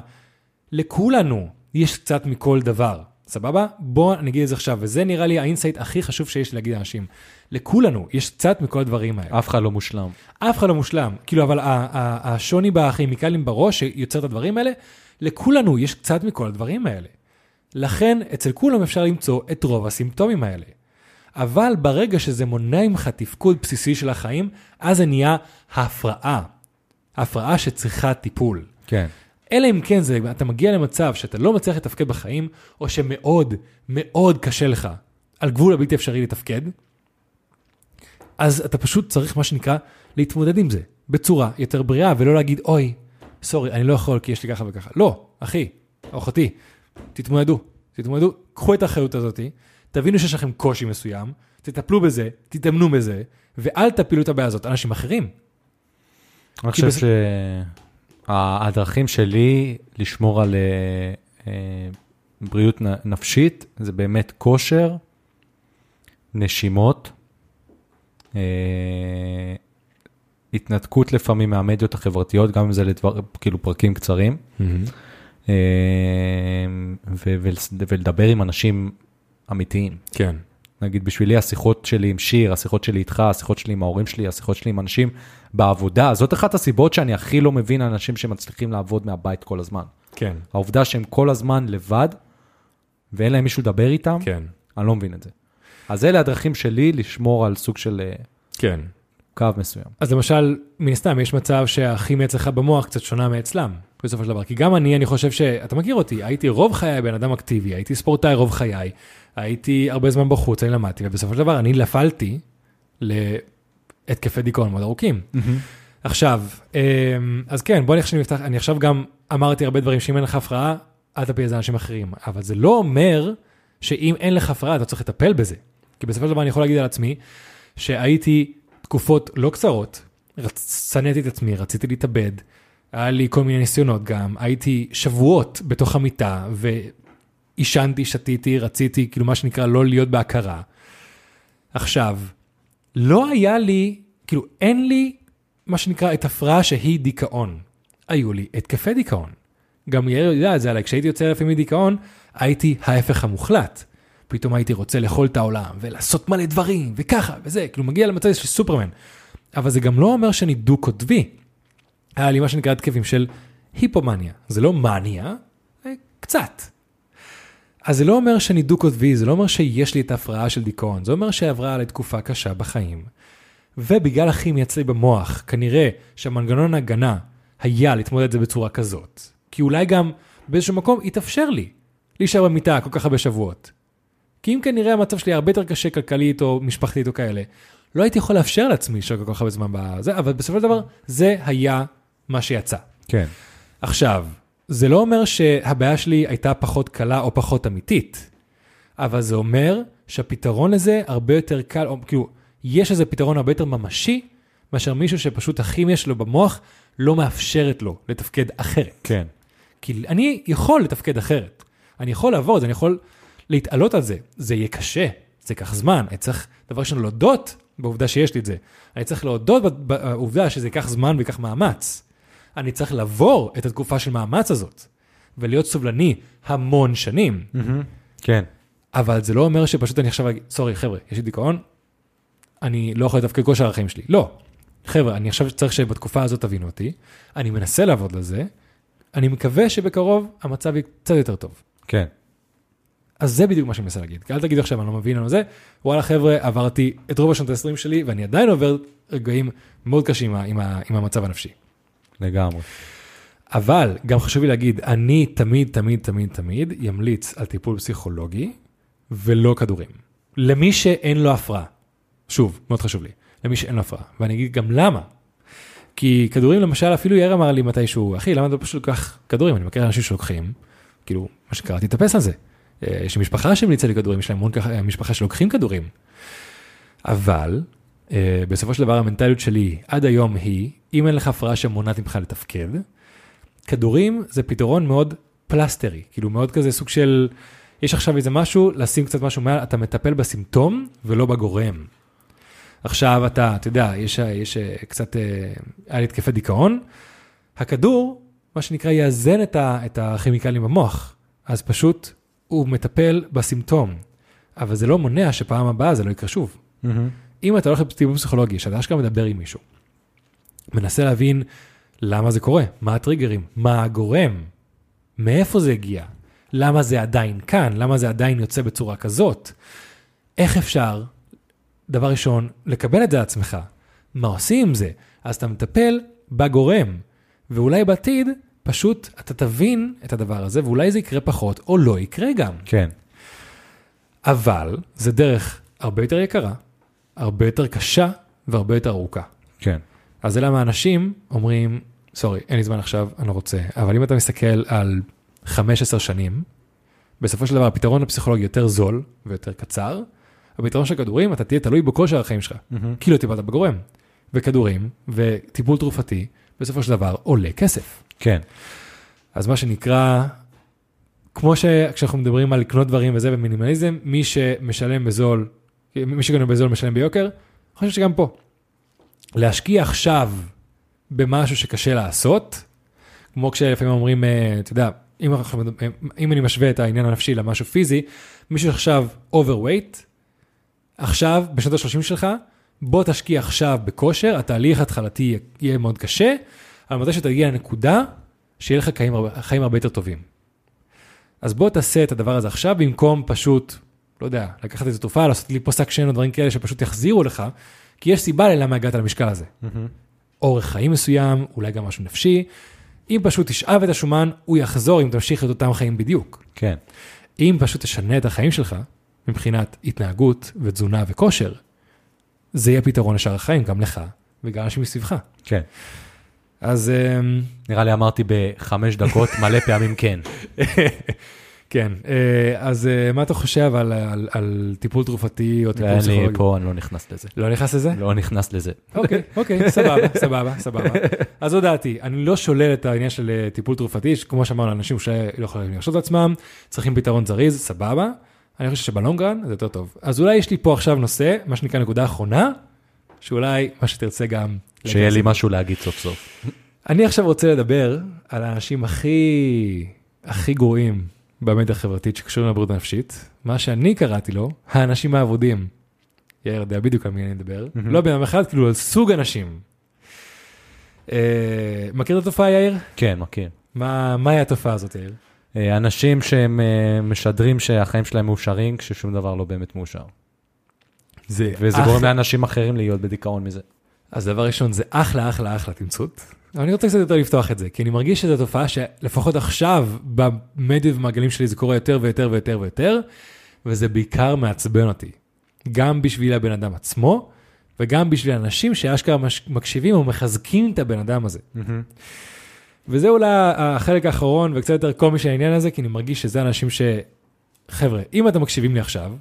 לכולנו יש קצת מכל דבר, סבבה? בוא נגיד את זה עכשיו, וזה נראה לי ה insight הכי חשוב שיש להגיד לאנשים. לכולנו יש קצת מכל הדברים האלה. אף אחד לא מושלם. אף אחד לא מושלם. כאילו, אבל השוני בכימיקלים בראש שיוצר את הדברים האלה, לכולנו יש קצת מכל הדברים האלה. לכן, אצל כולם אפשר למצוא את רוב הסימפטומים האלה. אבל ברגע שזה מונע ממך תפקוד בסיסי של החיים, אז זה נהיה הפרעה. הפרעה שצריכה טיפול. כן. אלא אם כן זה, אתה מגיע למצב שאתה לא מצליח לתפקד בחיים, או שמאוד מאוד קשה לך, על גבול הבלתי אפשרי לתפקד, אז אתה פשוט צריך, מה שנקרא, להתמודד עם זה בצורה יותר בריאה, ולא להגיד, אוי, סורי, אני לא יכול כי יש לי ככה וככה. לא, אחי, אחותי, תתמודדו, תתמודדו, קחו את האחריות הזאת, תבינו שיש לכם קושי מסוים, תטפלו בזה, תתאמנו בזה, ואל תפילו את הבעיה הזאת על אנשים אחרים. אני חושב בס- שהדרכים שלי לשמור על אה, אה, בריאות נפשית זה באמת כושר, נשימות, אה, התנתקות לפעמים מהמדיות החברתיות, גם אם זה לדבר, כאילו פרקים קצרים, ולס- ולדבר עם אנשים אמיתיים. כן. נגיד בשבילי השיחות שלי עם שיר, השיחות שלי איתך, השיחות שלי עם ההורים שלי, השיחות שלי עם אנשים בעבודה, זאת אחת הסיבות שאני הכי לא מבין אנשים שמצליחים לעבוד מהבית כל הזמן. כן, העובדה שהם כל הזמן לבד, ואין להם מישהו לדבר איתם, כן, אני לא מבין את זה. אז אלה הדרכים שלי לשמור על סוג של אה, כן. קו מסוים. אז למשל, מן הסתם, יש מצב שהכימיה אצלך במוח קצת שונה מאצלם, בסופו של דבר. כי גם אני, אני חושב ש... אתה מכיר אותי, הייתי רוב חיי בן אדם אקטיבי, הייתי ספורטאי רוב חיי, הייתי הרבה זמן בחוץ, אני למדתי, ובסופו של דבר אני נפלתי להתקפי דיכאון מאוד ארוכים. עכשיו, אמ, אז כן, בוא נפתח, אני עכשיו גם אמרתי הרבה דברים שאם אין לך הפרעה, אל תפיל את זה על אנשים אחרים. אבל זה לא אומר שאם אין לך הפרעה, אתה צריך לטפל בזה. כי בסופו של דבר אני יכול להגיד על עצמי, שהייתי תקופות לא קצרות, שנאתי את עצמי, רציתי להתאבד, היה לי כל מיני ניסיונות גם, הייתי שבועות בתוך המיטה, ועישנתי, שתיתי, רציתי, כאילו מה שנקרא, לא להיות בהכרה. עכשיו, לא היה לי, כאילו, אין לי, מה שנקרא, את הפרעה שהיא דיכאון. היו לי התקפי דיכאון. גם יאיר יודע את זה עליי, כשהייתי יוצא לפעמים מדיכאון, הייתי ההפך המוחלט. פתאום הייתי רוצה לאכול את העולם, ולעשות מלא דברים, וככה, וזה, כאילו מגיע למצב של סופרמן. אבל זה גם לא אומר שאני דו-קוטבי. היה לי מה שנקרא התקפים של היפומניה. זה לא מניה, זה קצת. אז זה לא אומר שאני דו-קוטבי, זה לא אומר שיש לי את ההפרעה של דיכאון, זה אומר שעברה עלי תקופה קשה בחיים. ובגלל הכימיה אצלי במוח, כנראה שהמנגנון ההגנה היה להתמודד את זה בצורה כזאת. כי אולי גם באיזשהו מקום התאפשר לי להישאר במיטה כל כך הרבה שבועות. כי אם כנראה המצב שלי הרבה יותר קשה כלכלית או משפחתית או כאלה, לא הייתי יכול לאפשר לעצמי להישאר כל כך הרבה זמן בזה, אבל בסופו של דבר זה היה מה שיצא. כן. עכשיו, זה לא אומר שהבעיה שלי הייתה פחות קלה או פחות אמיתית, אבל זה אומר שהפתרון לזה הרבה יותר קל, או כאילו, יש איזה פתרון הרבה יותר ממשי, מאשר מישהו שפשוט הכימיה שלו במוח לא מאפשרת לו לתפקד אחרת. כן. כי אני יכול לתפקד אחרת. אני יכול לעבור את זה, אני יכול להתעלות על זה. זה יהיה קשה, זה ייקח זמן. אני צריך, דבר ראשון, להודות בעובדה שיש לי את זה. אני צריך להודות בעובדה שזה ייקח זמן וייקח מאמץ. אני צריך לעבור את התקופה של מאמץ הזאת, ולהיות סובלני המון שנים. כן. אבל זה לא אומר שפשוט אני עכשיו אגיד, סורי, חבר'ה, יש לי דיכאון, אני לא יכול לתפקד כל שאר החיים שלי. לא. חבר'ה, אני עכשיו צריך שבתקופה הזאת תבינו אותי, אני מנסה לעבוד על זה, אני מקווה שבקרוב המצב יהיה קצת יותר טוב. כן. אז זה בדיוק מה שאני מנסה להגיד. אל תגידו עכשיו, אני לא מבין על זה. וואלה, חבר'ה, עברתי את רוב השנות ה-20 שלי, ואני עדיין עובר רגעים מאוד קשים עם, ה- עם, ה- עם המצב הנפשי. לגמרי. אבל גם חשוב לי להגיד, אני תמיד, תמיד, תמיד, תמיד ימליץ על טיפול פסיכולוגי ולא כדורים. למי שאין לו הפרעה. שוב, מאוד חשוב לי. למי שאין לו הפרעה. ואני אגיד גם למה. כי כדורים, למשל, אפילו יאיר אמר לי מתישהו, אחי, למה אתה פשוט לוקח כדורים? אני מכיר אנשים שלוקחים, כאילו, מה שקראתי, תתאפס על זה. אה, יש לי משפחה שהמליצה לי כדורים, יש להם המון משפחה שלוקחים כדורים. אבל, בסופו של דבר המנטליות שלי עד היום היא, אם אין לך הפרעה שמונעת ממך לתפקד, כדורים זה פתרון מאוד פלסטרי, כאילו מאוד כזה סוג של, יש עכשיו איזה משהו, לשים קצת משהו מעל, אתה מטפל בסימפטום ולא בגורם. עכשיו אתה, אתה יודע, יש, יש אה, קצת, אה, היה לי התקפי דיכאון, הכדור, מה שנקרא, יאזן את, ה, את הכימיקלים במוח, אז פשוט הוא מטפל בסימפטום, אבל זה לא מונע שפעם הבאה זה לא יקרה שוב. אם אתה הולך לטיפול פסיכולוגי, שאתה אשכרה מדבר עם מישהו, מנסה להבין למה זה קורה, מה הטריגרים, מה הגורם, מאיפה זה הגיע, למה זה עדיין כאן, למה זה עדיין יוצא בצורה כזאת, איך אפשר, דבר ראשון, לקבל את זה לעצמך, מה עושים עם זה, אז אתה מטפל בגורם, ואולי בעתיד פשוט אתה תבין את הדבר הזה, ואולי זה יקרה פחות, או לא יקרה גם. כן. אבל זה דרך הרבה יותר יקרה, הרבה יותר קשה והרבה יותר ארוכה. כן. אז זה למה אנשים אומרים, סורי, אין לי זמן עכשיו, אני לא רוצה, אבל אם אתה מסתכל על 15 שנים, בסופו של דבר הפתרון הפסיכולוגי יותר זול ויותר קצר, הפתרון של כדורים, אתה תהיה תלוי בכושר החיים שלך, כי לא טיפלת בגורם. וכדורים וטיפול תרופתי, בסופו של דבר עולה כסף. כן. אז מה שנקרא, כמו שכשאנחנו מדברים על לקנות דברים וזה במינימליזם, מי שמשלם בזול, מי שקונה בזול משלם ביוקר, אני חושב שגם פה. להשקיע עכשיו במשהו שקשה לעשות, כמו כשלפעמים אומרים, אה, אתה יודע, אם, מדברים- אם אני משווה את העניין הנפשי למשהו פיזי, מישהו עכשיו overweight, עכשיו, בשנות ה-30 שלך, בוא תשקיע עכשיו בכושר, התהליך ההתחלתי יהיה מאוד קשה, אבל מתי שתגיע לנקודה, שיהיה לך חיים, הרבה- חיים הרבה יותר טובים. אז בוא תעשה את הדבר הזה עכשיו, במקום פשוט, לא יודע, לקחת איזו תרופה, לעשות לי פה שק שן או דברים כאלה שפשוט יחזירו לך, כי יש סיבה ללמה הגעת למשקל הזה. אורך חיים מסוים, אולי גם משהו נפשי. אם פשוט תשאב את השומן, הוא יחזור אם תמשיך את אותם חיים בדיוק. כן. אם פשוט תשנה את החיים שלך, מבחינת התנהגות ותזונה וכושר, זה יהיה פתרון לשאר החיים, גם לך וגם אנשים מסביבך. כן. אז אמ, נראה לי אמרתי בחמש דקות מלא פעמים כן. <laughs> כן, אה, אז אה, מה אתה חושב על- על- על טיפול תרופתי או טיפול פסיכולוגי? פה, אני לא נכנס לזה. לא נכנס לזה? לא נכנס לזה. אוקיי, אוקיי, סבבה, סבבה, סבבה. אז זו דעתי, אני לא שולל את העניין של אה, טיפול תרופתי, כמו שאמרנו, אנשים שלא יכולים להרשות את עצמם, צריכים פתרון זריז, סבבה. אני חושב שבלונגרן זה יותר טוב. אז אולי יש לי פה עכשיו נושא, מה שנקרא נקודה אחרונה, שאולי מה שתרצה גם... שיהיה לי משהו להגיד סוף סוף. אני עכשיו רוצה לדבר על האנשים הכי, הכי גרועים במדיה החברתית שקשורים לבריאות הנפשית, מה שאני קראתי לו, האנשים האבודים. יאיר יודע בדיוק על מי אני מדבר, לא בן אדם אחד, כאילו על סוג אנשים. אה, מכיר את התופעה, יאיר? כן, מכיר. מה, מהי התופעה הזאת, יאיר? אה, אנשים שהם אה, משדרים שהחיים שלהם מאושרים, כששום דבר לא באמת מאושר. זה וזה אחלה- גורם לאנשים אחרים להיות בדיכאון מזה. אז דבר ראשון, זה אחלה, אחלה, אחלה תמצות. אבל אני רוצה קצת יותר לפתוח את זה, כי אני מרגיש שזו תופעה שלפחות עכשיו, במדיה ובמעגלים שלי זה קורה יותר ויותר ויותר ויותר, וזה בעיקר מעצבן אותי. גם בשביל הבן אדם עצמו, וגם בשביל אנשים שאשכרה מקשיבים או מחזקים את הבן אדם הזה. וזה אולי החלק האחרון וקצת יותר קומי של העניין הזה, כי אני מרגיש שזה אנשים ש... חבר'ה, אם אתם מקשיבים לי עכשיו,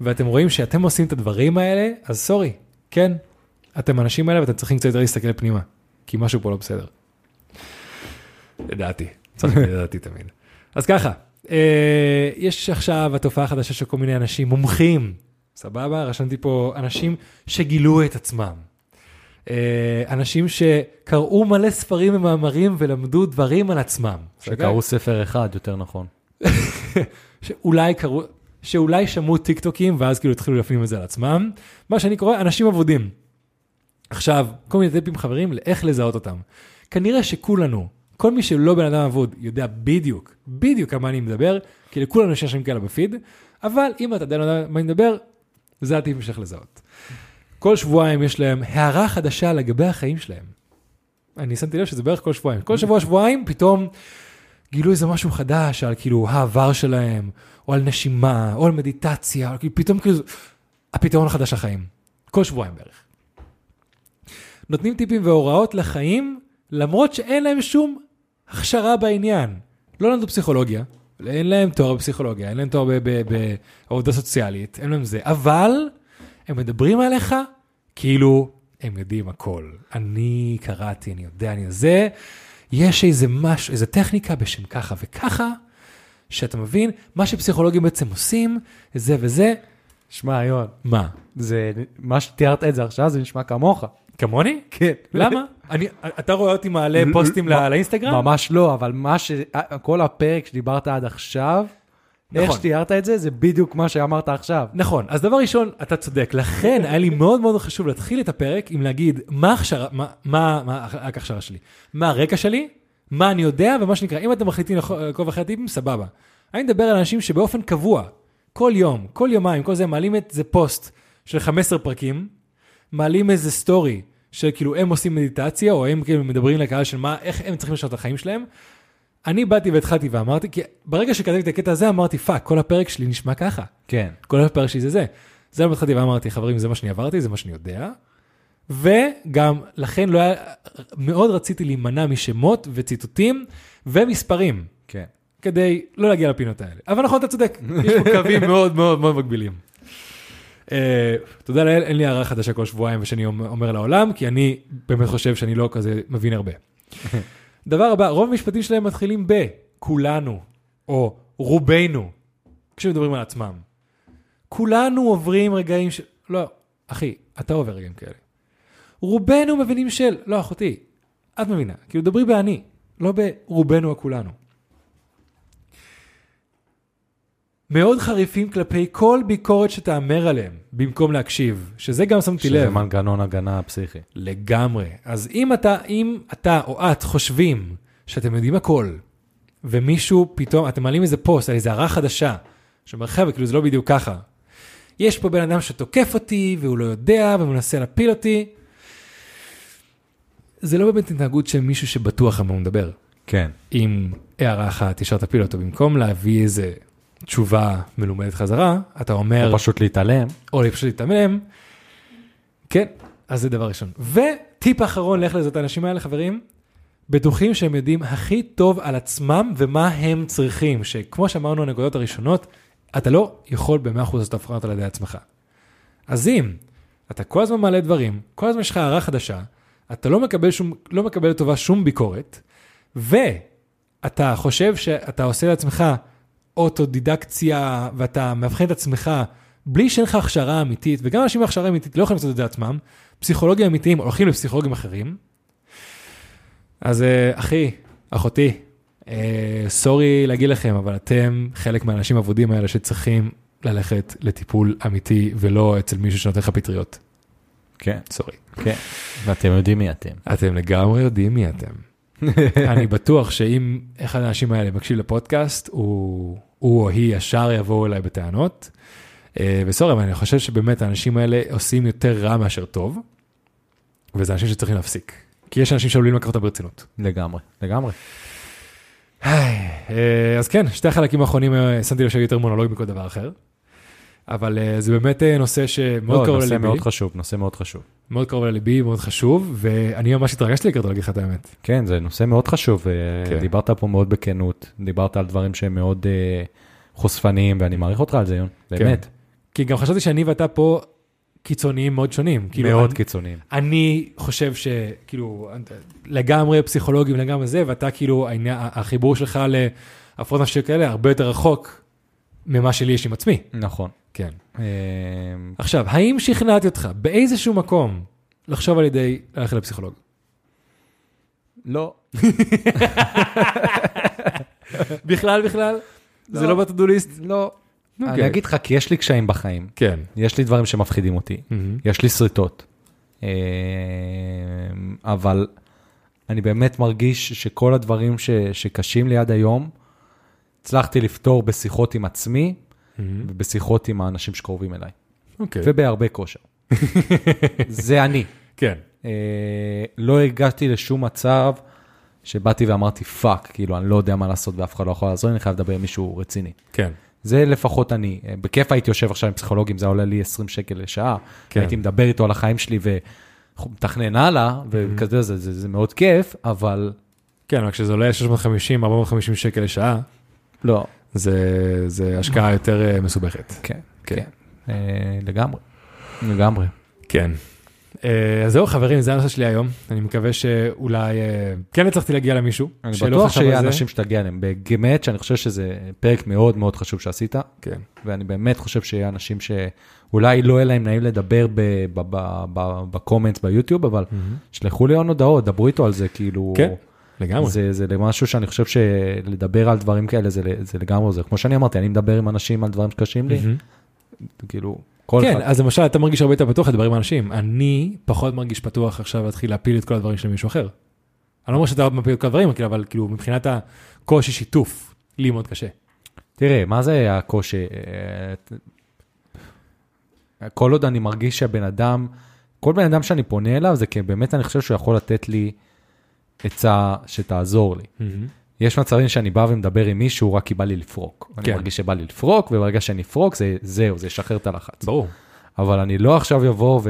ואתם רואים שאתם עושים את הדברים האלה, אז סורי, כן, אתם האנשים האלה ואתם צריכים קצת יותר להסתכל פנימה, כי משהו פה לא בסדר. לדעתי, צריך <laughs> לדעתי תמיד. אז ככה, אה, יש עכשיו התופעה החדשה של כל מיני אנשים מומחים, סבבה? רשמתי פה אנשים שגילו את עצמם. אה, אנשים שקראו מלא ספרים ומאמרים ולמדו דברים על עצמם. שקראו ספר אחד, יותר נכון. <laughs> שאולי קראו, שאולי שמעו טיק טוקים ואז כאילו התחילו להפנים את זה על עצמם. מה שאני קורא, אנשים אבודים. עכשיו, כל מיני טיפים חברים לאיך לזהות אותם. כנראה שכולנו, כל מי שלא בן אדם אבוד, יודע בדיוק, בדיוק על מה אני מדבר, כי לכולנו יש אנשים כאלה בפיד, אבל אם אתה עדיין לא יודע על מה אני מדבר, זה הטיפים שלך לזהות. כל שבועיים יש להם הערה חדשה לגבי החיים שלהם. אני שמתי לב שזה בערך כל שבועיים. כל שבוע, שבועיים, פתאום גילו איזה משהו חדש על כאילו העבר שלהם, או על נשימה, או על מדיטציה, או כאילו פתאום כאילו, הפתרון החדש לחיים. כל שבועיים בערך. נותנים טיפים והוראות לחיים, למרות שאין להם שום הכשרה בעניין. לא למדו פסיכולוגיה, אין להם תואר בפסיכולוגיה, אין להם תואר בעבודה סוציאלית, אין להם זה, אבל הם מדברים עליך כאילו הם יודעים הכל. אני קראתי, אני יודע, אני זה. יש איזה משהו, איזה טכניקה בשם ככה וככה, שאתה מבין, מה שפסיכולוגים בעצם עושים, זה וזה, שמע, יון, מה? זה, מה שתיארת את זה עכשיו, זה נשמע כמוך. כמוני? כן. למה? אני, אתה רואה אותי מעלה פוסטים לא, לאינסטגרם? ממש לא, אבל מה ש... כל הפרק שדיברת עד עכשיו, איך נכון. שתיארת את זה, זה בדיוק מה שאמרת עכשיו. נכון, אז דבר ראשון, אתה צודק, לכן היה לי מאוד מאוד חשוב להתחיל את הפרק עם להגיד מה ההכשרה, מה, מה, מה ההכשרה שלי, מה הרקע שלי, מה אני יודע, ומה שנקרא, אם אתם מחליטים לעקוב אחרי הטיפים, סבבה. אני מדבר על אנשים שבאופן קבוע, כל יום, כל יומיים, כל זה, מעלים את זה פוסט של 15 פרקים, מעלים איזה סטורי של כאילו הם עושים מדיטציה, או הם כאילו מדברים לקהל של מה, איך הם צריכים לשנות את החיים שלהם. אני באתי והתחלתי ואמרתי, כי ברגע שכתבתי את הקטע הזה, אמרתי, fuck, כל הפרק שלי נשמע ככה. כן. כל הפרק שלי זה זה. זה למה התחלתי ואמרתי, חברים, זה מה שאני עברתי, זה מה שאני יודע. וגם, לכן לא היה, מאוד רציתי להימנע משמות וציטוטים ומספרים, כן. כדי לא להגיע לפינות האלה. אבל נכון, אתה צודק, יש פה קווים <laughs> מאוד מאוד מאוד מגבילים. Uh, תודה לאל, אין לי הערה חדשה כל שבועיים ושאני אומר אומר לעולם, כי אני באמת חושב שאני לא כזה מבין הרבה. <laughs> דבר הבא, רוב המשפטים שלהם מתחילים בכולנו, או רובנו, כשמדברים על עצמם. כולנו עוברים רגעים של... לא, אחי, אתה עובר רגעים כאלה. רובנו מבינים של... לא, אחותי, את מבינה. כאילו, דברי באני, לא ברובנו הכולנו. מאוד חריפים כלפי כל ביקורת שתאמר עליהם, במקום להקשיב, שזה גם שמתי שזה לב. מנגנון הגנה פסיכי. לגמרי. אז אם אתה, אם אתה או את חושבים שאתם יודעים הכל, ומישהו פתאום, אתם מעלים איזה פוסט על איזה הערה חדשה, שאומר, חבר'ה, כאילו זה לא בדיוק ככה. יש פה בן אדם שתוקף אותי, והוא לא יודע, ומנסה להפיל אותי. זה לא באמת התנהגות של מישהו שבטוח על מה הוא מדבר. כן. אם הערה אחת ישר תפיל אותו, במקום להביא איזה תשובה מלומדת חזרה, אתה אומר... או פשוט להתעלם. או פשוט להתעלם. כן, אז זה דבר ראשון. וטיפ אחרון לאיך לזאת האנשים האלה, חברים, בטוחים שהם יודעים הכי טוב על עצמם ומה הם צריכים, שכמו שאמרנו, הנקודות הראשונות, אתה לא יכול ב-100% לעשות הבחנות על ידי עצמך. אז אם אתה כל הזמן מעלה דברים, כל הזמן יש לך הערה חדשה, אתה לא מקבל, שום, לא מקבל לטובה שום ביקורת, ואתה חושב שאתה עושה לעצמך אוטודידקציה ואתה מאבחן את עצמך בלי שאין לך הכשרה אמיתית, וגם אנשים עם הכשרה אמיתית לא יכולים לעשות את זה עצמם, פסיכולוגים אמיתיים הולכים לפסיכולוגים אחרים. אז אה, אחי, אחותי, אה, סורי להגיד לכם, אבל אתם חלק מהאנשים האבודים האלה שצריכים ללכת לטיפול אמיתי ולא אצל מישהו שנותן לך פטריות. כן, סורי. כן. ואתם יודעים מי אתם. אתם לגמרי יודעים מי אתם. <laughs> אני בטוח שאם אחד האנשים האלה מקשיב לפודקאסט, הוא, הוא או היא ישר יבואו אליי בטענות. אה, וסורי, אבל אני חושב שבאמת האנשים האלה עושים יותר רע מאשר טוב, וזה אנשים שצריכים להפסיק. כי יש אנשים שעלולים לקחת אותם ברצינות. לגמרי, לגמרי. אה, אז כן, שתי החלקים האחרונים, אה, שמתי לב שהיו יותר מונולוג מכל דבר אחר. אבל אה, זה באמת אה, נושא שמאוד לא, קרוב נושא לליבי, מאוד חשוב, נושא מאוד חשוב. מאוד קרוב לליבי, מאוד חשוב, ואני ממש התרגשתי לקראת להגיד לך את האמת. כן, זה נושא מאוד חשוב, כן. דיברת פה מאוד בכנות, דיברת על דברים שהם מאוד אה, חושפניים, ואני מעריך אותך על זה, יון, באמת, כי גם חשבתי שאני ואתה פה קיצוניים מאוד שונים. כאילו, מאוד אני, קיצוניים. אני חושב שכאילו לגמרי פסיכולוגים לגמרי זה, ואתה כאילו החיבור שלך להפרעות נפשיות כאלה הרבה יותר רחוק ממה שלי יש עם עצמי. נכון. כן. אה, עכשיו, האם שכנעתי אותך באיזשהו מקום לחשוב על ידי ללכת לפסיכולוג? לא, <laughs> בכלל בכלל? זה לא. לא בטודוליסט? לא. אוקיי. אני אגיד לך, כי יש לי קשיים בחיים, כן. יש לי דברים שמפחידים אותי, יש לי שריטות, אה, אבל אני באמת מרגיש שכל הדברים ש, שקשים לי עד היום, הצלחתי לפתור בשיחות עם עצמי ובשיחות עם האנשים שקרובים אליי, אוקיי. ובהרבה כושר. <laughs> זה אני. כן. אה, לא הגעתי לשום מצב שבאתי ואמרתי fuck, כאילו, אני לא יודע מה לעשות ואף אחד לא יכול לעזור לי, אני חייב לדבר עם מישהו רציני. כן. זה לפחות אני. אה, בכיף הייתי יושב עכשיו עם פסיכולוגים, זה עולה לי 20 שקל לשעה. כן. הייתי מדבר איתו על החיים שלי ומתכנן הלאה, וכזה, זה, זה, זה מאוד כיף, אבל כן, אבל כשזה עולה 650, 450 שקל לשעה, לא, זה, זה השקעה יותר אה, מסובכת. כן, כן. כן. אה, לגמרי, לגמרי. כן. אה, אז זהו חברים, זה הנושא שלי היום. אני מקווה שאולי כן הצלחתי להגיע למישהו. אני בטוח שיהיה. אנשים שתגיע אליהם. באמת שאני חושב שזה פרק מאוד מאוד חשוב שעשית, כן. ואני באמת חושב שיהיה אנשים שאולי לא יהיה להם נעים לדבר ב- ב- ב- ב- בקומנטס ביוטיוב, אבל שלחו לי עוד הודעות, דברו איתו על זה, כאילו... כן, לגמרי. זה, זה משהו שאני חושב שלדבר על דברים כאלה זה, זה לגמרי זה. כמו שאני אמרתי, אני מדבר עם אנשים על דברים שקשים לי, מהמם. כאילו, כל כן, אחד. אז למשל, אתה מרגיש הרבה יותר פתוח לדבר עם אנשים. אני פחות מרגיש פתוח עכשיו להתחיל להפיל את כל הדברים של מישהו אחר. אני לא אומר שאתה מפיל את כל הדברים, כאילו, אבל כאילו, מבחינת הקושי שיתוף, לי מאוד קשה. תראה, מה זה הקושי? אה, כל עוד אני מרגיש שהבן אדם, כל בן אדם שאני פונה אליו, זה כי באמת אני חושב שהוא יכול לתת לי עצה שתעזור לי. יש מצבים שאני בא ומדבר עם מישהו רק כי בא לי לפרוק. אני כן. מרגיש שבא לי לפרוק, וברגע שאני אפרוק, זה, זהו, זה ישחרר את הלחץ. ברור. אבל אני לא עכשיו אבוא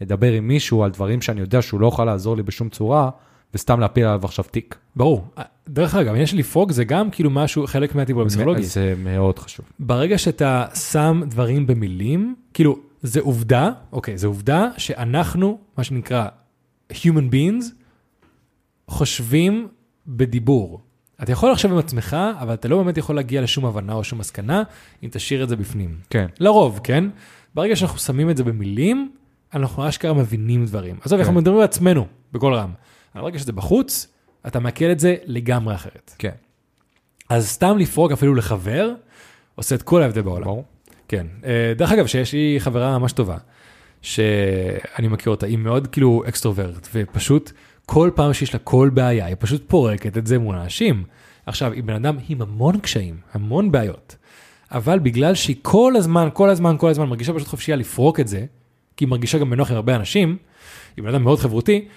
ואדבר עם מישהו על דברים שאני יודע שהוא לא יכול לעזור לי בשום צורה, וסתם להפיל עליו עכשיו תיק. ברור. דרך אגב, של לפרוק זה גם כאילו משהו, חלק מהטיפול הפסיכולוגי. זה מאוד חשוב. ברגע שאתה שם דברים במילים, כאילו, זה עובדה, אוקיי, זה עובדה שאנחנו, מה שנקרא human beings, חושבים בדיבור. אתה יכול לחשוב עם עצמך, אבל אתה לא באמת יכול להגיע לשום הבנה או שום מסקנה, אם תשאיר את זה בפנים. כן. לרוב, כן? ברגע שאנחנו שמים את זה במילים, אנחנו אשכרה מבינים דברים. עזוב, אנחנו כן. מדברים בעצמנו, בקול רם. אבל ברגע שזה בחוץ, אתה מעכל את זה לגמרי אחרת. כן. אז סתם לפרוק אפילו לחבר, עושה את כל ההבדל בעולם. ברור. כן. אה, דרך אגב, שיש לי חברה ממש טובה, שאני מכיר אותה, היא מאוד כאילו extrovert, ופשוט כל פעם שיש לה כל בעיה, היא פשוט פורקת את זה מול אנשים. עכשיו, היא בן אדם עם המון קשיים, המון בעיות, אבל בגלל שהיא כל הזמן, כל הזמן, כל הזמן מרגישה פשוט חופשייה לפרוק את זה, כי היא מרגישה גם בנוח עם הרבה אנשים, היא בן אדם מאוד חברותי,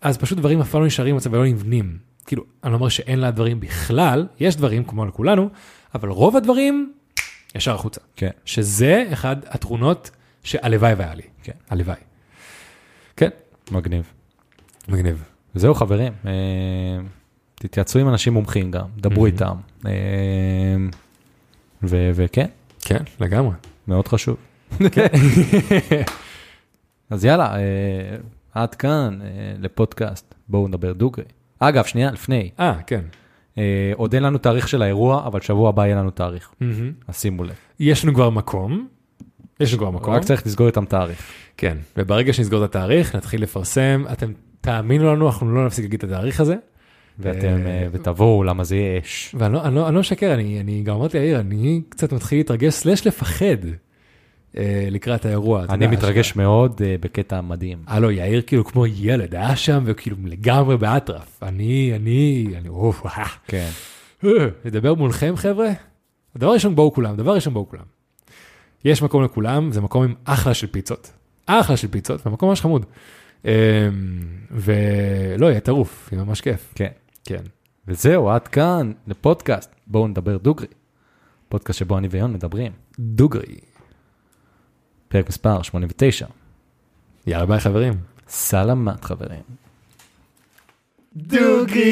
אז פשוט דברים אף פעם לא נשארים במצב ולא נבנים. כאילו, אני לא אומר שאין לה דברים בכלל, יש דברים כמו לכולנו, אבל רוב הדברים ישר החוצה. כן. שזה אחד התכונות שהלוואי והיה לי. כן. הלוואי. כן, מגניב. מגניב. וזהו חברים, אה, תתייעצו עם אנשים מומחים גם, דברו. איתם. אה, ו- וכן, כן, לגמרי. מאוד חשוב. <laughs> אז יאללה, אה, עד כאן לפודקאסט, בואו נדבר דוגרי. אגב, שנייה, לפני, אה, כן. עוד אין לנו תאריך של האירוע, אבל שבוע הבא יהיה לנו תאריך. אז שימו לב. יש לנו כבר מקום. יש לנו כבר מקום. רק צריך לסגור איתם תאריך. כן, וברגע שנסגור את התאריך, נתחיל לפרסם. אתם תאמינו לנו, אנחנו לא נפסיק להגיד את התאריך הזה. ואתם, אה, אה, ותבואו, למה זה יהיה אש. ואני לא, לא, לא משקר, אני, אני גם אמרתי ליאיר, אני קצת מתחיל להתרגש, סלש לפחד אה, לקראת האירוע. אני מתרגש מאוד בקטע מדהים. הלו, יאיר כאילו כמו ילד, היה שם וכאילו לגמרי באטרף. אני, אני, אני, אוף. כן. לדבר מולכם חבר'ה? הדבר ראשון בואו כולם, דבר ראשון בואו כולם. יש מקום לכולם, זה מקום עם אחלה של פיצות. אחלה של פיצות, ומקום ממש חמוד. אמ, ולא, יהיה טירוף, יהיה ממש כיף. כן. כן. וזהו, עד כאן לפודקאסט, בואו נדבר דוגרי. פודקאסט שבו אני ויון מדברים. דוגרי. פרק מספר 89. יאללה ביי חברים. סלמת חברים. דוגרי!